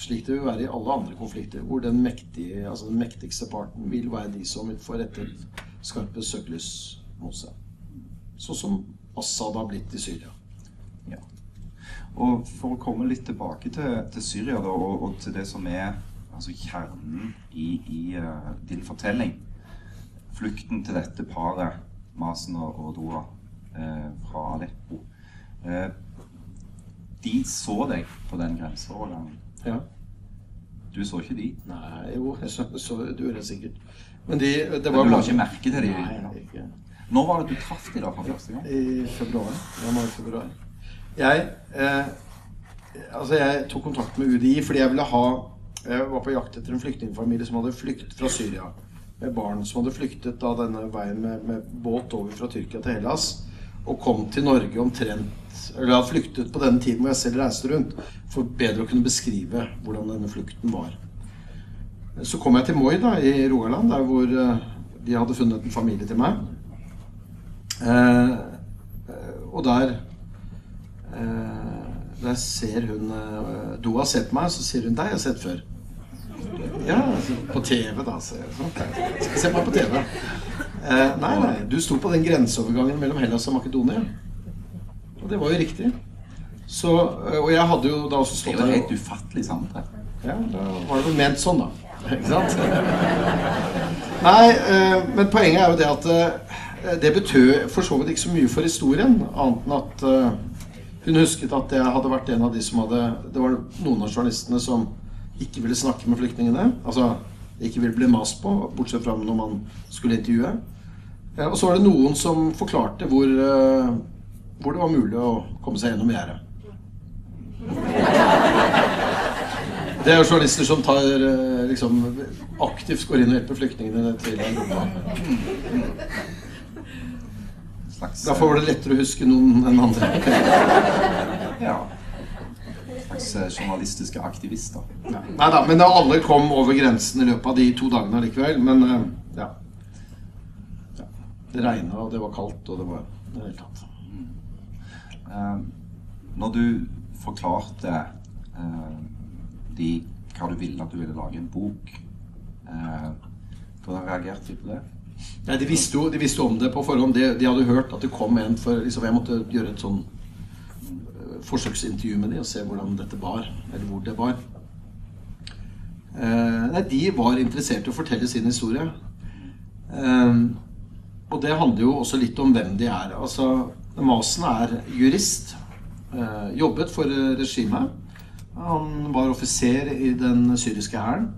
Slik det vil være i alle andre konflikter, hvor den, mektige, altså den mektigste parten vil være de som får rettet skarpe søkelys mot seg. Sånn som Assad har blitt i Syria. Og For å komme litt tilbake til, til Syria da, og, og, til det som er altså kjernen i, i uh, din fortelling. Flukten til dette paret, Masen og, Dora, uh, fra Aleppo. Uh, de så deg på den grenseovergangen. Ja. Du så ikke de? Nei, jo, jeg så, så du gjør det sikkert. Men, de, det var Men du la ikke merke til de? Nei, ikke. Når var det du traff de da for første gang? I februar. Januar-februar. Jeg, eh, altså jeg tok kontakt med UDI fordi jeg ville ha Jeg var på jakt etter en flyktningfamilie som hadde flyktet fra Syria. Med barn som hadde flyktet da denne veien med, med båt over fra Tyrkia til Hellas. Og kom til Norge omtrent Eller hadde flyktet på denne tiden hvor jeg selv reiste rundt. For bedre å kunne beskrive hvordan denne flukten var. Så kom jeg til Moi da, i Rogaland, der hvor eh, de hadde funnet en familie til meg. Eh, og der Eh, der ser hun eh, Doa ser på meg, så sier hun 'Deg har jeg sett før'. Ja, altså, på TV, da. Så sånn. Skal se meg på TV. Eh, nei, nei, du sto på den grenseovergangen mellom Hellas og Makedonia. Og det var jo riktig. Så, eh, og jeg hadde jo da også stått der Det er jo helt ufattelig sammentreff. Ja, da var det vel ment sånn, da. Ikke sant? Nei, eh, men poenget er jo det at eh, det betød for så vidt ikke så mye for historien, annet enn at hun husket at jeg hadde vært en av de som hadde Det var noen av journalistene som ikke ville snakke med flyktningene. Altså ikke ville bli mast på, bortsett fra når man skulle intervjue. Og så var det noen som forklarte hvor, hvor det var mulig å komme seg gjennom gjerdet. Det er jo journalister som tar liksom aktivt går inn og hjelper flyktningene til Europa. Slags, Derfor var det lettere å huske noen enn andre. ja. Slags eh, journalistiske aktivister. Ja. Nei da, men alle kom over grensen i løpet av de to dagene likevel. Men eh, ja. ja. Det regna, og det var kaldt, og det var det hele tatt. Mm. Uh, når du forklarte uh, de hva du ville at du ville lage en bok Eh, hvordan reagerte de på det? Nei, de visste jo de visste om det på forhånd. De, de, hadde hørt at det kom en for liksom, Jeg måtte gjøre et sånn uh, forsøksintervju med dem og se hvordan dette bar. Eller hvor det bar. Eh, nei, de var interessert i å fortelle sin historie. Uh, og det handler jo også litt om hvem de er. Altså, Masen er jurist. jobbet for regimet. Han var offiser i den syriske hæren.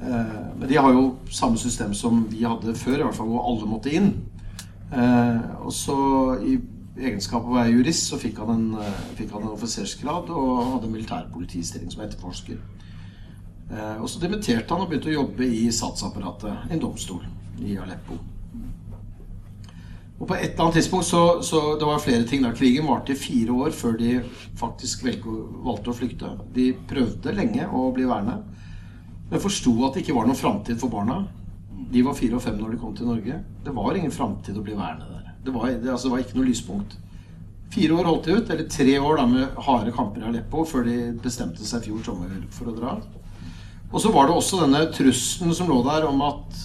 Eh, men de har jo samme system som vi hadde før, i hvert fall hvor alle måtte inn. Eh, og så i egenskap av å være jurist så fikk han en, eh, fikk han en offisersgrad og hadde militærpolitistilling som etterforsker. Og så dimitterte han og begynte å jobbe i statsapparatet, en domstol i Aleppo. Og på et eller annet tidspunkt så, så Det var flere ting da. Krigen varte i fire år før de faktisk valgte å flykte. De prøvde lenge å bli værende. Men forsto at det ikke var noen framtid for barna. De var fire og fem når de kom til Norge. Det var ingen framtid å bli værende der. Det var, det, altså, det var ikke noe lyspunkt. Fire år holdt de ut, eller tre år da med harde kamper i Aleppo, før de bestemte seg fjor sommer for å dra. Og så var det også denne trusselen som lå der om at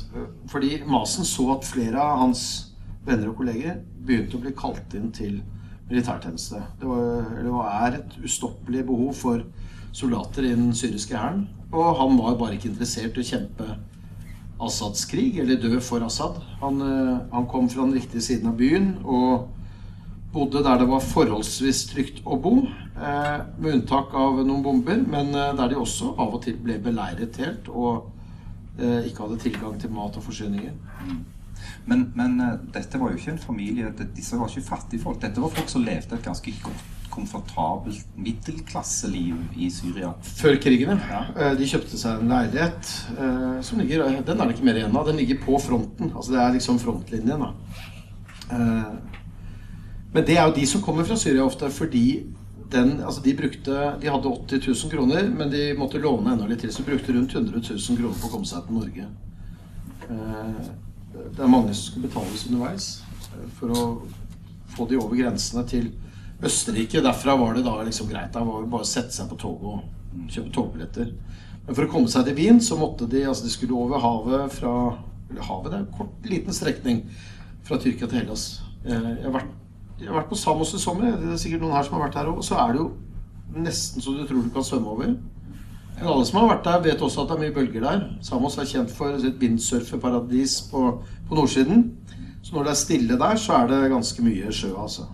Fordi Masen så at flere av hans venner og kolleger begynte å bli kalt inn til militærtjeneste. Det, var, det er et ustoppelig behov for soldater i den syriske hæren. Og han var bare ikke interessert i å kjempe Assads krig, eller dø for Assad. Han, eh, han, kom fra den riktige siden av byen og bodde der det var forholdsvis trygt å bo. Eh, med unntak av noen bomber, men eh, der de også av og til ble beleiret helt og ikke hadde tilgang til mat og forsyninger. Men, men, eh, dette var jo ikke en familie Disse var ikke fattigfolk. Dette var folk som levde et ganske godt komfortabelt middelklasseliv i Syria. Før krigen, ja. Eh, de kjøpte seg en leilighet eh, som ligger Den er det ikke mer igjen av. Den ligger på fronten. Altså Det er liksom frontlinjen. da. Men det er jo de som kommer fra Syria ofte, fordi den, altså de, brukte, de hadde 80 000 kroner, men de måtte låne enda litt til, så de brukte rundt 100 000 kroner på å komme seg til Norge. Det er mange som skal betales underveis for å få de over grensene til Østerrike. Derfra var det da liksom greit. Da var det bare å sette seg på toget og kjøpe togbilletter. Men for å komme seg til Wien så måtte de altså de skulle over havet fra eller Havet det er en kort, liten strekning fra Tyrkia til Hellas. Eh, jeg har vært, jeg har vært på Samos i sommer. Det er sikkert noen her som har vært her òg. Så er det jo nesten så du tror du kan svømme over. Men alle som har vært der, vet også at det er mye bølger der. Samos er kjent for et windsurfeparadis på, på nordsiden. Så når det er stille der, så er det ganske mye sjø, altså.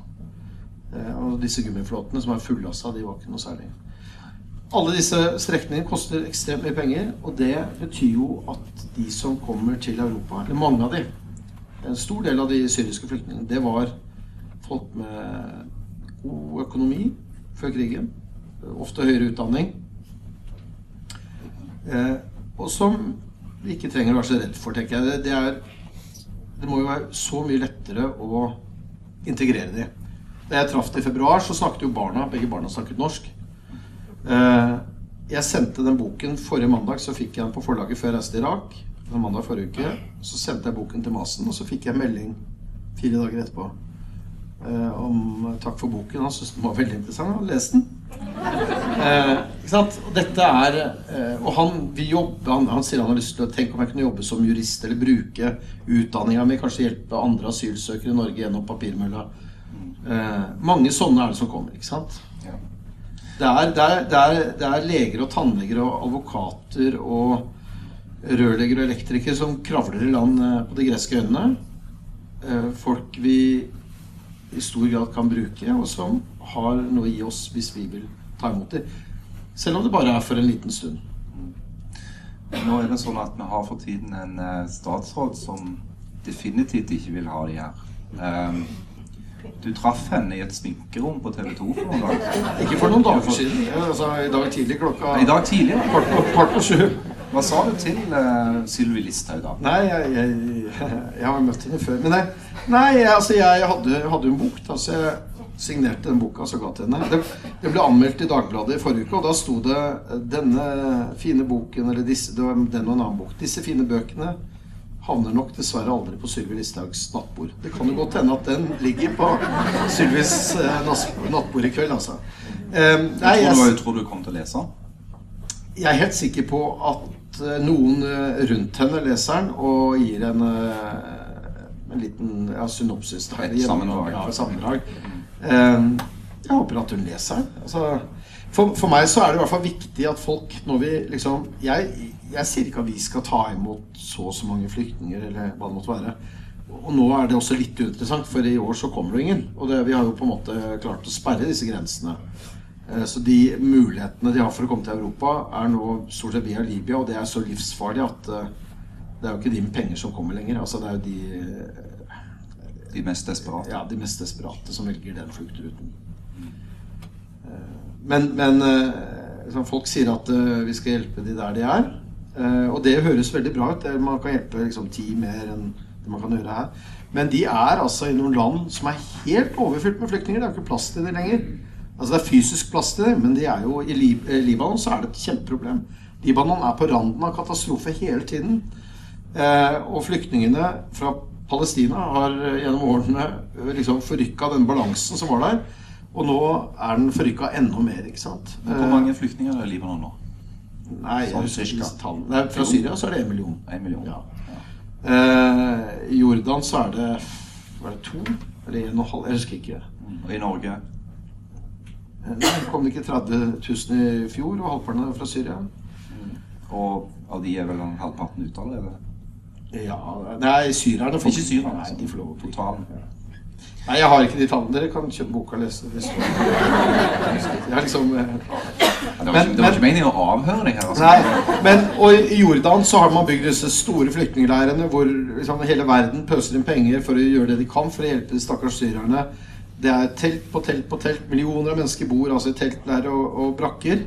Eh, og disse gummiflåtene som er fullasta, de var ikke noe særlig. Alle disse strekningene koster ekstremt mye penger, og det betyr jo at de som kommer til Europa, eller mange av de, en stor del av de syriske flyktningene, det var folk med god økonomi før krigen. Ofte høyere utdanning. Eh, og som vi ikke trenger å være så redd for, tenker jeg. Det, er, det må jo være så mye lettere å integrere dem. Da jeg traff dem i februar, så snakket jo barna. Begge barna snakket norsk. Eh, jeg sendte den boken forrige mandag, så fikk jeg den på forlaget før jeg reiste til Irak. Mandag forrige uke. Så sendte jeg boken til Masen, og så fikk jeg melding fire dager etterpå eh, om takk for boken. Han syntes den var veldig interessant. Han leste den. Eh, ikke sant? Og dette er Og han vil jobbe han, han, sier han har lyst til å tenke om jeg kunne jobbe som jurist, eller bruke utdanninga mi, kanskje hjelpe andre asylsøkere i Norge gjennom papirmølla. Eh, mange sånne er det som kommer, ikke sant? Ja. Det er, det, er, det, er, det er leger og tannleger og advokater og rørleggere og elektrikere som kravler i land eh, på de greske øyene. Eh, folk vi i stor grad kan bruke, og som har noe i oss hvis vi vil ta imot dem. Selv om det bare er for en liten stund. Nå er det sånn at vi har for tiden en eh, statsråd som definitivt ikke vil ha de her. Um, du traff henne i et sminkerom på TV 2 for noen dager. Ikke for noen dager siden. Altså, I dag tidlig klokka I dag tidlig? kvart på sju. Hva sa du til uh, Sylvi Listhaug da? Nei, jeg, jeg, jeg har møtt henne før. Men jeg, nei altså, jeg hadde, hadde en bok. Da, så jeg signerte den boka så ga til henne. Det, det, ble anmeldt i Dagbladet i forrige uke, og da sto det 'Denne fine boken', eller disse, det var den og en annen bok. Disse fine bøkene havner nok dessverre aldri på Sylvi Listhaugs nattbord. Det kan jo godt hende at den ligger på Sylvis eh, nattbord i kveld, altså. Um, nei, jeg, tror, du, tror du kom til å lese den? Jeg er helt sikker på at eh, noen eh, rundt henne leseren, og gir en, en liten ja, synopsis. Da, sammendrag. Ja, sammendrag. Jeg håper at hun leser den. Altså, for, for, meg så er det i hvert fall viktig at folk når vi liksom Jeg, jeg sier ikke at vi skal ta imot så og så mange flyktninger, eller hva det måtte være. Og nå er det også litt uinteressant, for i år så kommer det ingen. Og det, vi har jo på en måte klart å sperre disse grensene. Eh, så de mulighetene de har for å komme til Europa, er nå stort sett via Libya, og det er så livsfarlig at eh, det er jo ikke de med penger som kommer lenger. Altså det er jo de eh, De mest desperate? Ja, de mest desperate som velger den fluktruten. Men, men liksom, folk sier at vi skal hjelpe de der de er. Og det høres veldig bra ut. Man kan hjelpe liksom, ti mer enn det man kan gjøre her. Men de er altså i noen land som er helt overfylt med flyktninger. Det er jo ikke plass til dem lenger. Altså Det er fysisk plass til det, men det er jo i Libanon så er det et kjempeproblem. Libanon er på randen av katastrofe hele tiden. Eh, og flyktningene fra Palestina har gjennom årene liksom forrykka den balansen som var der. Og nå er den forrykka enda mer. ikke sant? Hvor mange flyktninger er det i Libanon nå? Nei, sånn, Nei, Fra Syria så er det én million. En million. Ja. Ja. Eh, I Jordan så er det Var det to? Eller en og en halv? Jeg husker ikke. Og i Norge? Nei, kom det ikke 30 000 i fjor, og halvparten er fra Syria. Mm. Og av de er vel halvparten ute allerede? Ja Nei, syrerne får Ikke syrerne, nei, de får lov å Totalen. Nei, jeg har ikke de tallene. Dere kan kjøpe boka og lese det. Jeg har liksom men, Det var, ikke, det var ikke meningen å avhøre deg her. Altså. Nei, men og i Jordan så har man bygd disse store flyktningleirene hvor liksom, hele verden pøser inn penger for å gjøre det de kan for å hjelpe de stakkars syrerne. Det er telt på telt på telt. Millioner av mennesker bor altså i teltleirer og, og brakker.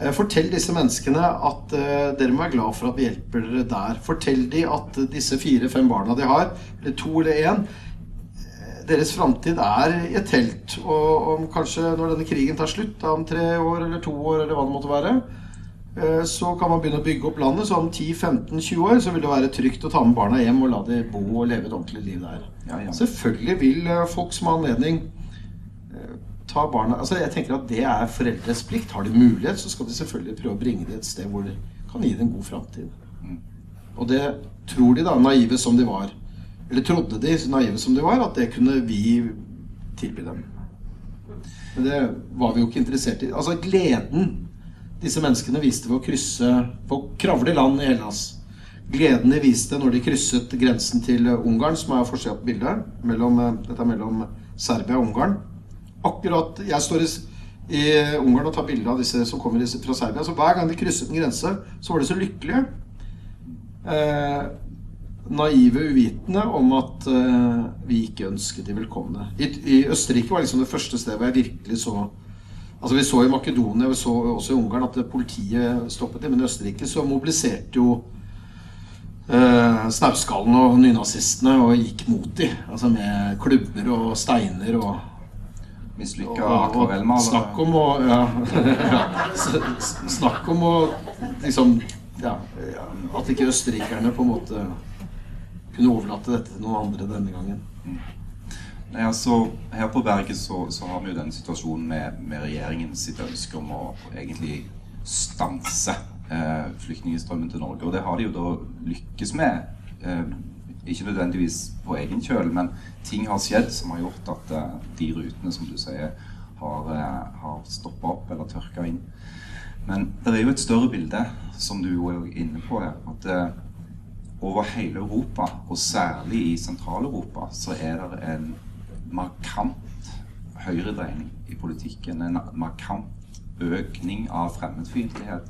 Eh, fortell disse menneskene at uh, dere må være glad for at vi hjelper dere der. Fortell dem at disse fire-fem barna de har, eller to eller én, deres framtid er i et telt. Og om kanskje når denne krigen tar slutt, om tre år eller to år eller hva det måtte være, eh, så kan man begynne å bygge opp landet. Så om 10-15-20 år så vil det være trygt å ta med barna hjem og la dem bo og leve et ordentlig liv der. Ja, ja. Selvfølgelig vil eh, folk som har anledning eh, ta barna Altså Jeg tenker at det er foreldres plikt. Har de mulighet, så skal de selvfølgelig prøve å bringe dem et sted hvor de kan gi dem en god framtid. Mm. Og det tror de, da, naive som de var, eller trodde de, så naive som de var, at det kunne vi tilby dem. Men det var vi jo ikke interessert i. Altså gleden disse menneskene viste ved å krysse Ved å kravle i land i Hellas. Gleden de viste når de krysset grensen til Ungarn, som er forsida på bildet. Mellom, dette er mellom Serbia og Ungarn. Akkurat Jeg står i, i Ungarn og tar bilde av disse som kommer fra Serbia. Så hver gang de krysset en grense, så var de så lykkelige. Eh, naive uvitende om at eh, vi ikke ønsket de velkomne. I, I, Østerrike var liksom det første stedet hvor jeg virkelig så Altså Vi så i Makedonia vi så også i Ungarn at politiet stoppet dem. Men i Østerrike så mobiliserte jo eh, snauskallen og nynazistene og gikk mot dem. Altså med klubber og steiner og Mislykka akvarellmaler. Snakk om å ja, Snakk om å liksom ja, At ikke østerrikerne på en måte kunne overlate dette til noen andre denne gangen. Nei, altså, her på berget så, så, har vi jo denne situasjonen med, med regjeringen sitt ønske om å egentlig stanse eh, flyktningstrømmen til Norge. Og det har de jo da lykkes med. Eh, ikke nødvendigvis på egen kjøl, men ting har skjedd som har gjort at eh, de rutene som du sier, har, har stoppa opp eller tørka inn. Men det er jo et større bilde, som du er inne på her. at over hele Europa, og særlig i Sentral-Europa, så er det en markant høyredreining i politikken. En markant økning av fremmedfiendtlighet.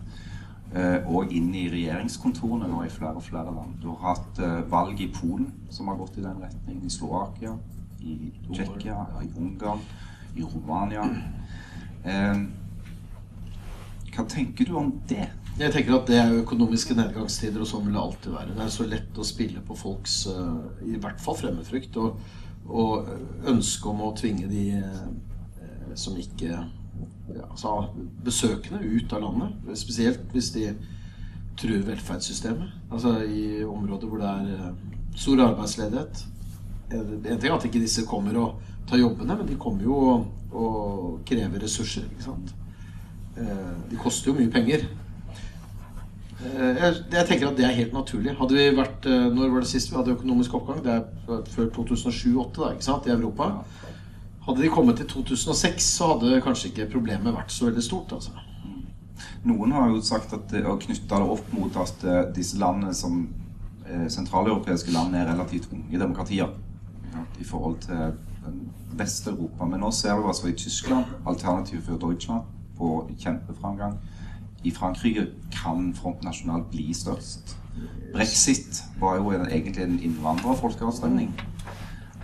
Eh, og inn i regjeringskontorene nå i flere og flere land. Du har hatt eh, valg i Polen som har gått i den retningen. I Slovakia, i Tsjekkia, i Ungarn, i Romania. Eh, hva tenker du om det? Jeg tenker at Det er jo økonomiske nedgangstider, og sånn vil det alltid være. Det er så lett å spille på folks uh, i hvert fall fremmedfrykt og, og ønske om å tvinge de uh, som ikke ja, altså, besøkende ut av landet. Spesielt hvis de truer velferdssystemet. Altså i områder hvor det er uh, stor arbeidsledighet. En ting er at ikke disse kommer og tar jobbene, men de kommer jo og, og krever ressurser. ikke sant? De koster jo mye penger. Eh, jeg, jeg, tenker at det er helt naturlig. Hadde vi vært, eh, Når var det sist vi hadde økonomisk oppgang? Det er før 2007-2008 ikke sant, i Europa. Hadde de kommet til 2006, så hadde kanskje ikke problemet vært så veldig stort. altså. Noen har jo sagt at å knytte det opp mot at eh, disse landene som sentraleuropeiske land er relativt unge demokratier ja, i forhold til Vest-Europa. Men nå ser vi altså i Tyskland, alternativ for Deutschland, på kjempeframgang i Frankrike kan Front National bli størst. Brexit var jo egentlig en innvandrerfolkeavstemning.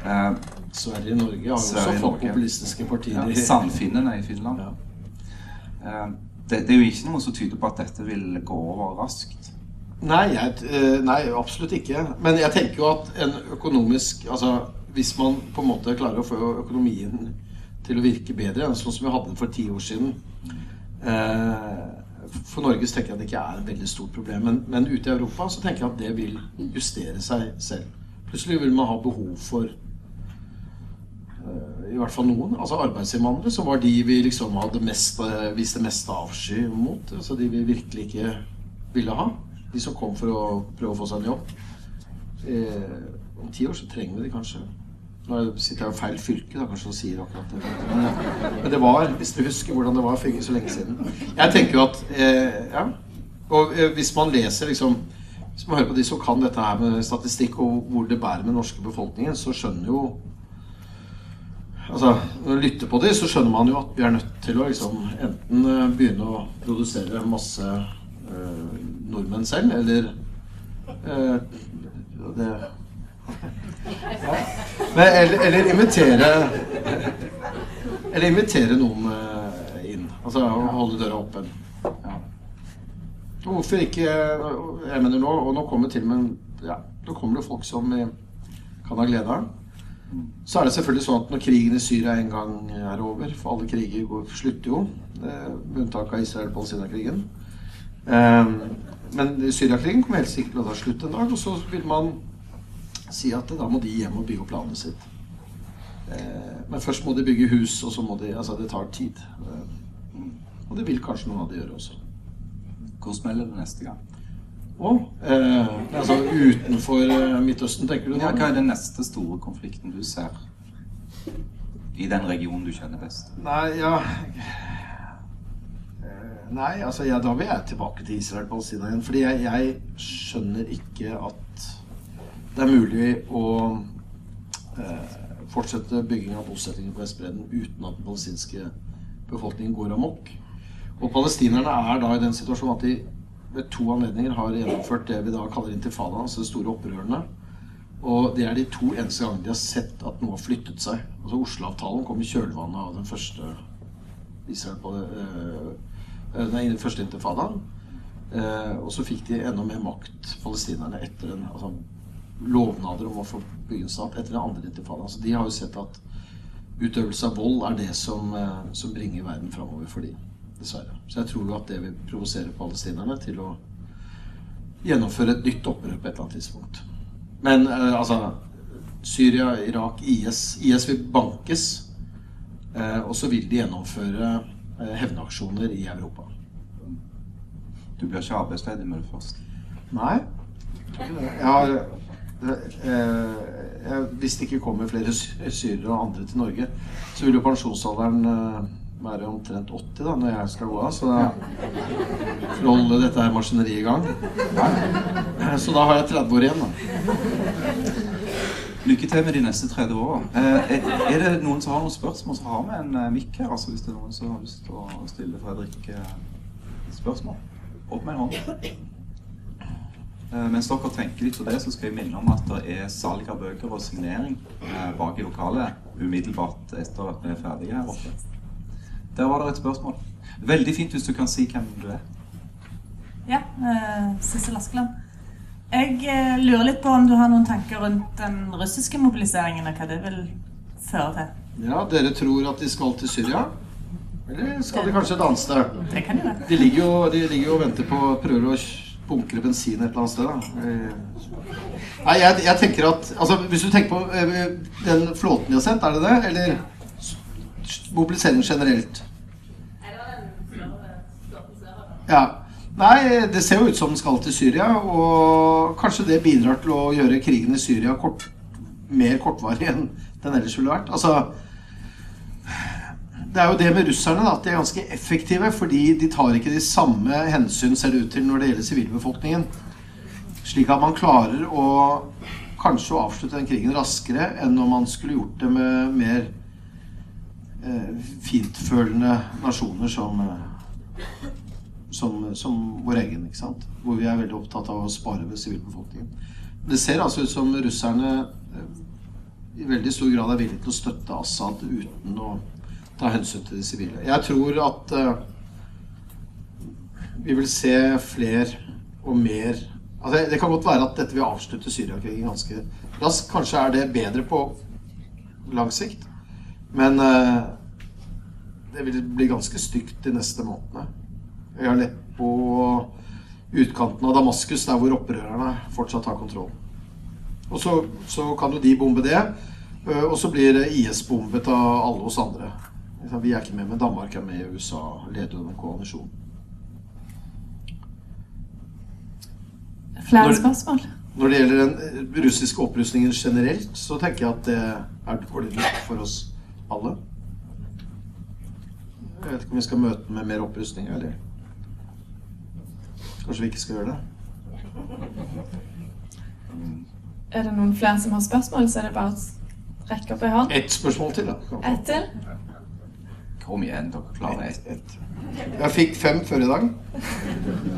Eh, Sverige og Norge har jo også fått populistiske partier. Ja, Sandfinnene i Finland. Ja. Eh, det, det, er jo ikke noe som tyder på at dette vil gå over raskt. Nei, jeg, eh, nei, absolutt ikke. Men jeg tenker jo at en økonomisk Altså hvis man på en måte klarer å få økonomien til å virke bedre, enn sånn som vi hadde den for ti år siden eh, for Norge tenker jeg at det ikke er et veldig stort problem. Men, men, ute i Europa så tenker jeg at det vil justere seg selv. Plutselig vil man ha behov for uh, i hvert fall noen, altså arbeidsinnvandrere, som var de vi liksom hadde mest, uh, viste mest avsky mot. Altså de vi virkelig ikke ville ha. De som kom for å prøve å få seg en jobb. Uh, om ti år så trenger vi de kanskje. Nå sitter jeg i feil fylke, da, kanskje, og sier akkurat det. Men, men, det var, hvis du husker hvordan det var for så lenge siden Jeg tenker jo at eh, Ja. Og eh, hvis man leser liksom Hvis man hører på de som kan dette her med statistikk, og hvor det bærer med den norske befolkningen, så skjønner jo Altså, Når du lytter på dem, så skjønner man jo at vi er nødt til å liksom enten eh, begynne å produsere masse øh, nordmenn selv, eller øh, det Men, eller, eller, invitere Eller invitere noen eh, inn. Altså holde døra åpen. Ja. Hvorfor ikke Jeg mener nå, og nå kommer til men ja, Nå kommer det folk som kan ha glede av Så er det selvfølgelig sånn at når krigen i Syria en gang er over For alle kriger går, slutter jo, eh, med unntak av Israel-Palestina-krigen. Eh, men Syriakrigen kommer helt sikkert til å ta slutt en dag, og så vil man si at da må de hjem og bygge opp landet sitt. Eh, men først må de bygge hus, og så må de Altså, det tar tid. Eh, og det vil kanskje noen av de gjøre også. Hvor smeller det neste gang? Og, eh, altså utenfor eh, Midtøsten, tenker du? Ja, hva er den neste store konflikten du ser i den regionen du kjenner best? Nei, ja Nei, altså ja, da vil jeg tilbake til Israel-Palestina igjen. Fordi jeg, jeg skjønner ikke at det er mulig å eh, fortsette bygging av bosettinger på Vestbredden uten at den palestinske befolkningen går amok. Og palestinerne er da i den situasjonen at de ved to anledninger har gjennomført det vi da kaller intifada, altså de store opprørene. Og det er de to eneste gangene de har sett at noe har flyttet seg. Altså Oslo-avtalen kom i kjølvannet av den første Israel på, øh, den første intifadaen. Eh, og så fikk de enda mer makt, palestinerne, etter den altså, lovnader om å få bygge en stat etter den andre intifadaen. Altså, de har jo sett at utøvelse av vold er det som, eh, som bringer verden framover for dem. Dessverre. Så jeg tror jo at det vil provosere palestinerne til å gjennomføre et nytt opprør på et eller annet tidspunkt. Men eh, altså Syria, Irak, IS IS vil bankes. Eh, og så vil de gjennomføre eh, hevnaksjoner i Europa. Du blir ikke arbeidsledig med det første? Nei. Jeg har hvis det ikke kommer flere syrere og andre til Norge, så vil jo pensjonsalderen eh, være omtrent 80 da, når jeg skal gå av. Så for å holde dette her maskineriet i gang. Så da har jeg 30 år igjen, da. Lykke til med de neste 30 åra. Eh, er det noen som har noen spørsmål, så har vi en eh, mikk her. altså Hvis det er noen som har lyst til å stille Fredrik eh, spørsmål. Opp med en hånd. Mens dere tenker litt på det, så skal jeg minne om at det er salg av bøker og signering bak i lokalet umiddelbart etter at vi er ferdige her oppe. Der var det et spørsmål. Veldig fint hvis du kan si hvem du er. Ja, uh, Sissel Askeland. Jeg lurer litt på om du har noen tanker rundt den russiske mobiliseringen, og hva det vil føre til? Ja, dere tror at de skal til Syria? Eller skal de kanskje et annet sted? Det kan de. De ligger jo, de ligger jo og venter på Prøver å bunkre bensin et eller annet sted, da. Eh, nei, jeg, jeg tenker at Altså, hvis du tenker på den flåten de har sett, er det det? Eller mobilisering generelt? Ja. Nei, det ser jo ut som den skal til Syria, og kanskje det bidrar til å gjøre krigen i Syria kort, mer kortvarig enn den ellers ville vært. Altså Det er jo det med russerne, da, at de er ganske effektive, fordi de tar ikke de samme hensyn, ser det ut til, når det gjelder sivilbefolkningen. Slik at man klarer å kanskje å avslutte den krigen raskere enn om man skulle gjort det med mer eh, fintfølende nasjoner som eh, som, som, vår egen. ikke sant? Hvor vi er veldig opptatt av å spare ved sivilbefolkningen. Det ser altså ut som russerne eh, i veldig stor grad er villige til å støtte Assad uten å ta hensyn til de sivile. Jeg tror at uh, vi vil se flere og mer altså Det kan godt være at dette vil avslutte Syriakrigen ganske raskt. Kanskje er det bedre på lang sikt. Men uh, det vil bli ganske stygt de neste månedene. Jeg har lett på utkanten av Damaskus, der hvor opprørerne fortsatt har kontroll. Og så, så kan jo de bombe det, og så blir IS bombet av alle oss andre. Vi er ikke med, men Danmark er med, USA leder den koalisjonen. Flere spørsmål? Når det gjelder den russiske opprustningen generelt, så tenker jeg at det er dårlig nytt for oss alle. Jeg vet ikke om vi skal møte med mer opprustning, eller? Kanskje vi ikke skal gjøre det? Er det noen flere som har spørsmål, så er det bare å rekke opp ei hånd. Ett spørsmål til, da. Ett til? Kom igjen, dere klarer ett. Et. Jeg fikk fem før i dag.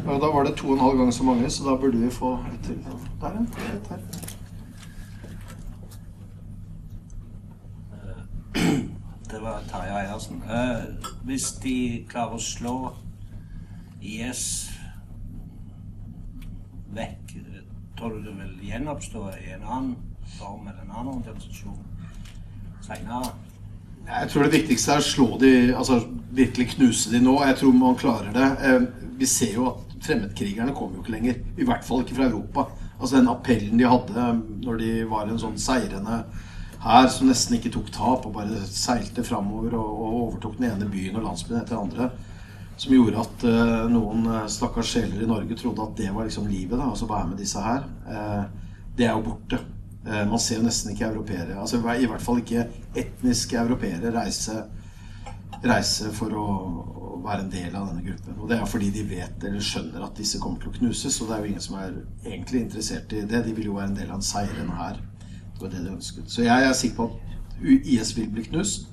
Og da var det to og en halv gang så mange, så da burde vi få et til. Der. Et her. Det var Tarjei Eiersen. Eh, hvis de klarer å slå IS vekk, tror du det vil gjenoppstå i en annen form eller en annen organisasjon seinere? Jeg tror det viktigste er å slå de, altså virkelig knuse de nå. Jeg tror man klarer det. Eh, vi ser jo at fremmedkrigerne kommer jo ikke lenger. I hvert fall ikke fra Europa. Altså Den appellen de hadde når de var en sånn seirende her som nesten ikke tok tap og bare seilte framover og, og overtok den ene byen og landsbyen etter den andre som gjorde at uh, noen stakkars sjeler i Norge trodde at det var liksom livet. da, altså være med disse her. Uh, det er jo borte. Man ser jo nesten ikke europeere, altså i hvert fall ikke etniske europeere, reise, reise for å, være en del av denne gruppen. Og det er fordi de vet eller skjønner at disse kommer til å knuses. Og det er jo ingen som er egentlig interessert i det. De vil jo være en del av en seirende her. Det var det de ønsket. Så jeg er sikker på at IS vil bli knust.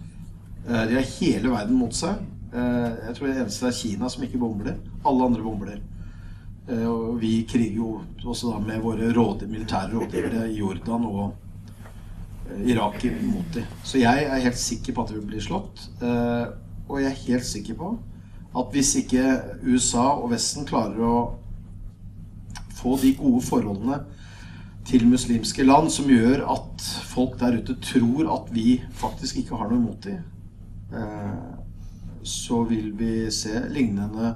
De har hele verden mot seg. Eh, jeg tror det eneste er Kina som ikke bomber. Alle andre bomber. Eh, og vi kriger jo også da med våre råd, militære rådgivere i Jordan og eh, Irak mot dem. Så jeg er helt sikker på at det blir slått. Og jeg er helt sikker på at hvis ikke USA og Vesten klarer å få de gode forholdene til muslimske land som gjør at folk der ute tror at vi faktisk ikke har noe imot dem så vil vi se lignende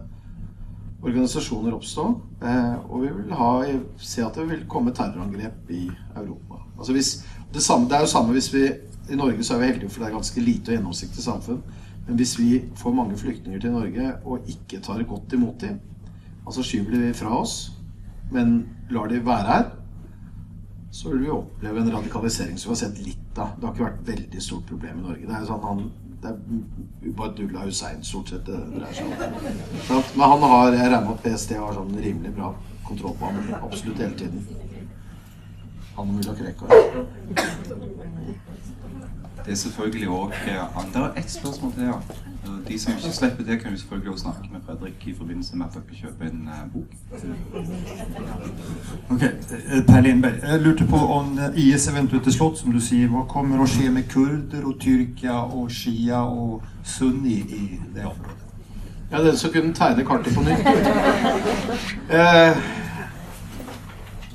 organisasjoner oppstå. Eh, og vi vil ha, se at det vil komme terrorangrep i Europa. Altså hvis, det, samme, det, er jo samme hvis vi I Norge så er vi heldige, for det er ganske lite og gjennomsiktig samfunn. Men hvis vi får mange flyktninger til Norge og ikke tar godt imot dem, altså skyver de fra oss, men lar de være her, så vil vi oppleve en radikalisering som vi har sett litt av. Det har ikke vært et veldig stort problem i Norge. Det er jo sånn han det er Ubadullah Hussein stort sett det dreier seg om. Men han har, jeg regner med at PST har sånn rimelig bra kontroll på ham absolutt hele tiden. Han og mulla Krekar. Det er selvfølgelig òg er ett spørsmål til, ja. De som ikke slipper det, kan jo selvfølgelig også snakke med Fredrik i forbindelse med at dere kjøper en uh, bok. Ok, eh, Per Lindberg. Jeg lurte på om eh, IS eventuelt er slått, som du sier. Hva kommer å skje med kurder og Tyrkia og Shia og Sunni i det området? Ja, den som kunne tegne kartet på nytt. Eh,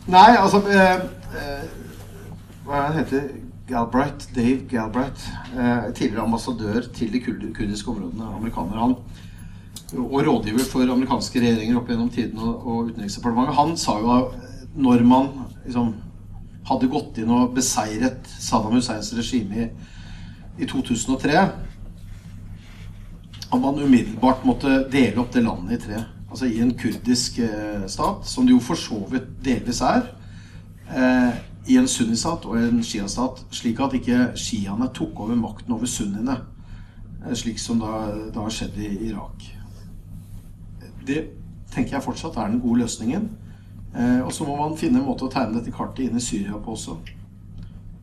nei, altså eh, eh, Hva er det han heter Galbraith, Dave Galbraith. Eh, tidligere ambassadør til de kurdiske områdene. Amerikaner. Han og rådgiver for amerikanske regjeringer opp gjennom tiden og, og Utenriksdepartementet. Han sa jo at når man liksom hadde gått inn og beseiret Saddam Husseins regime i, i 2003 at man umiddelbart måtte dele opp det landet i tre. Altså i en kurdisk eh, stat, som det jo for så vidt delvis er. Eh, I en sunnistat og en sjiastat. Slik at ikke sjiaene tok over makten over sunniene. Eh, slik som da, da skjedde i Irak. Det tenker jeg fortsatt er den gode løsningen. Eh, og så må man finne en måte å tegne dette kartet inn i Syria på også.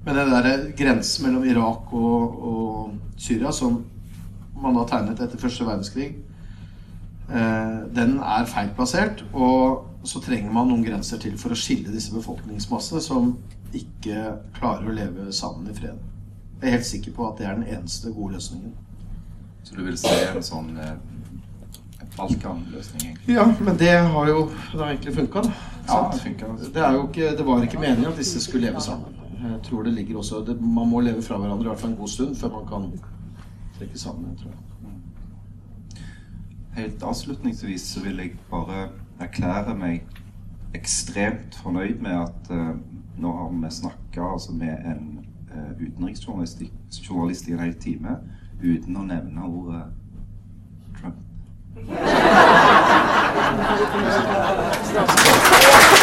Men den der grensen mellom Irak og, og Syria, som man har tegnet etter første verdenskrig, eh, den er feil plassert. Og så trenger man noen grenser til for å skille disse befolkningsmassene som ikke klarer å leve sammen i fred. Jeg er helt sikker på at det er den eneste gode løsningen. Så du vil se en sånn eh, Balkan-løsning? Ja, men det har jo det har egentlig funka, da. Ja, det funker. Det, er jo ikke, det var ikke meningen at disse skulle leve sammen. Jeg tror det ligger også det, Man må leve fra hverandre i hvert fall en god stund før man kan trekke sammen. tror jeg. Helt avslutningsvis så vil jeg bare erklære meg ekstremt fornøyd med at uh, nå har vi snakka altså med en uh, utenriksjournalist i- i en hel time uten å nevne ordet Trump.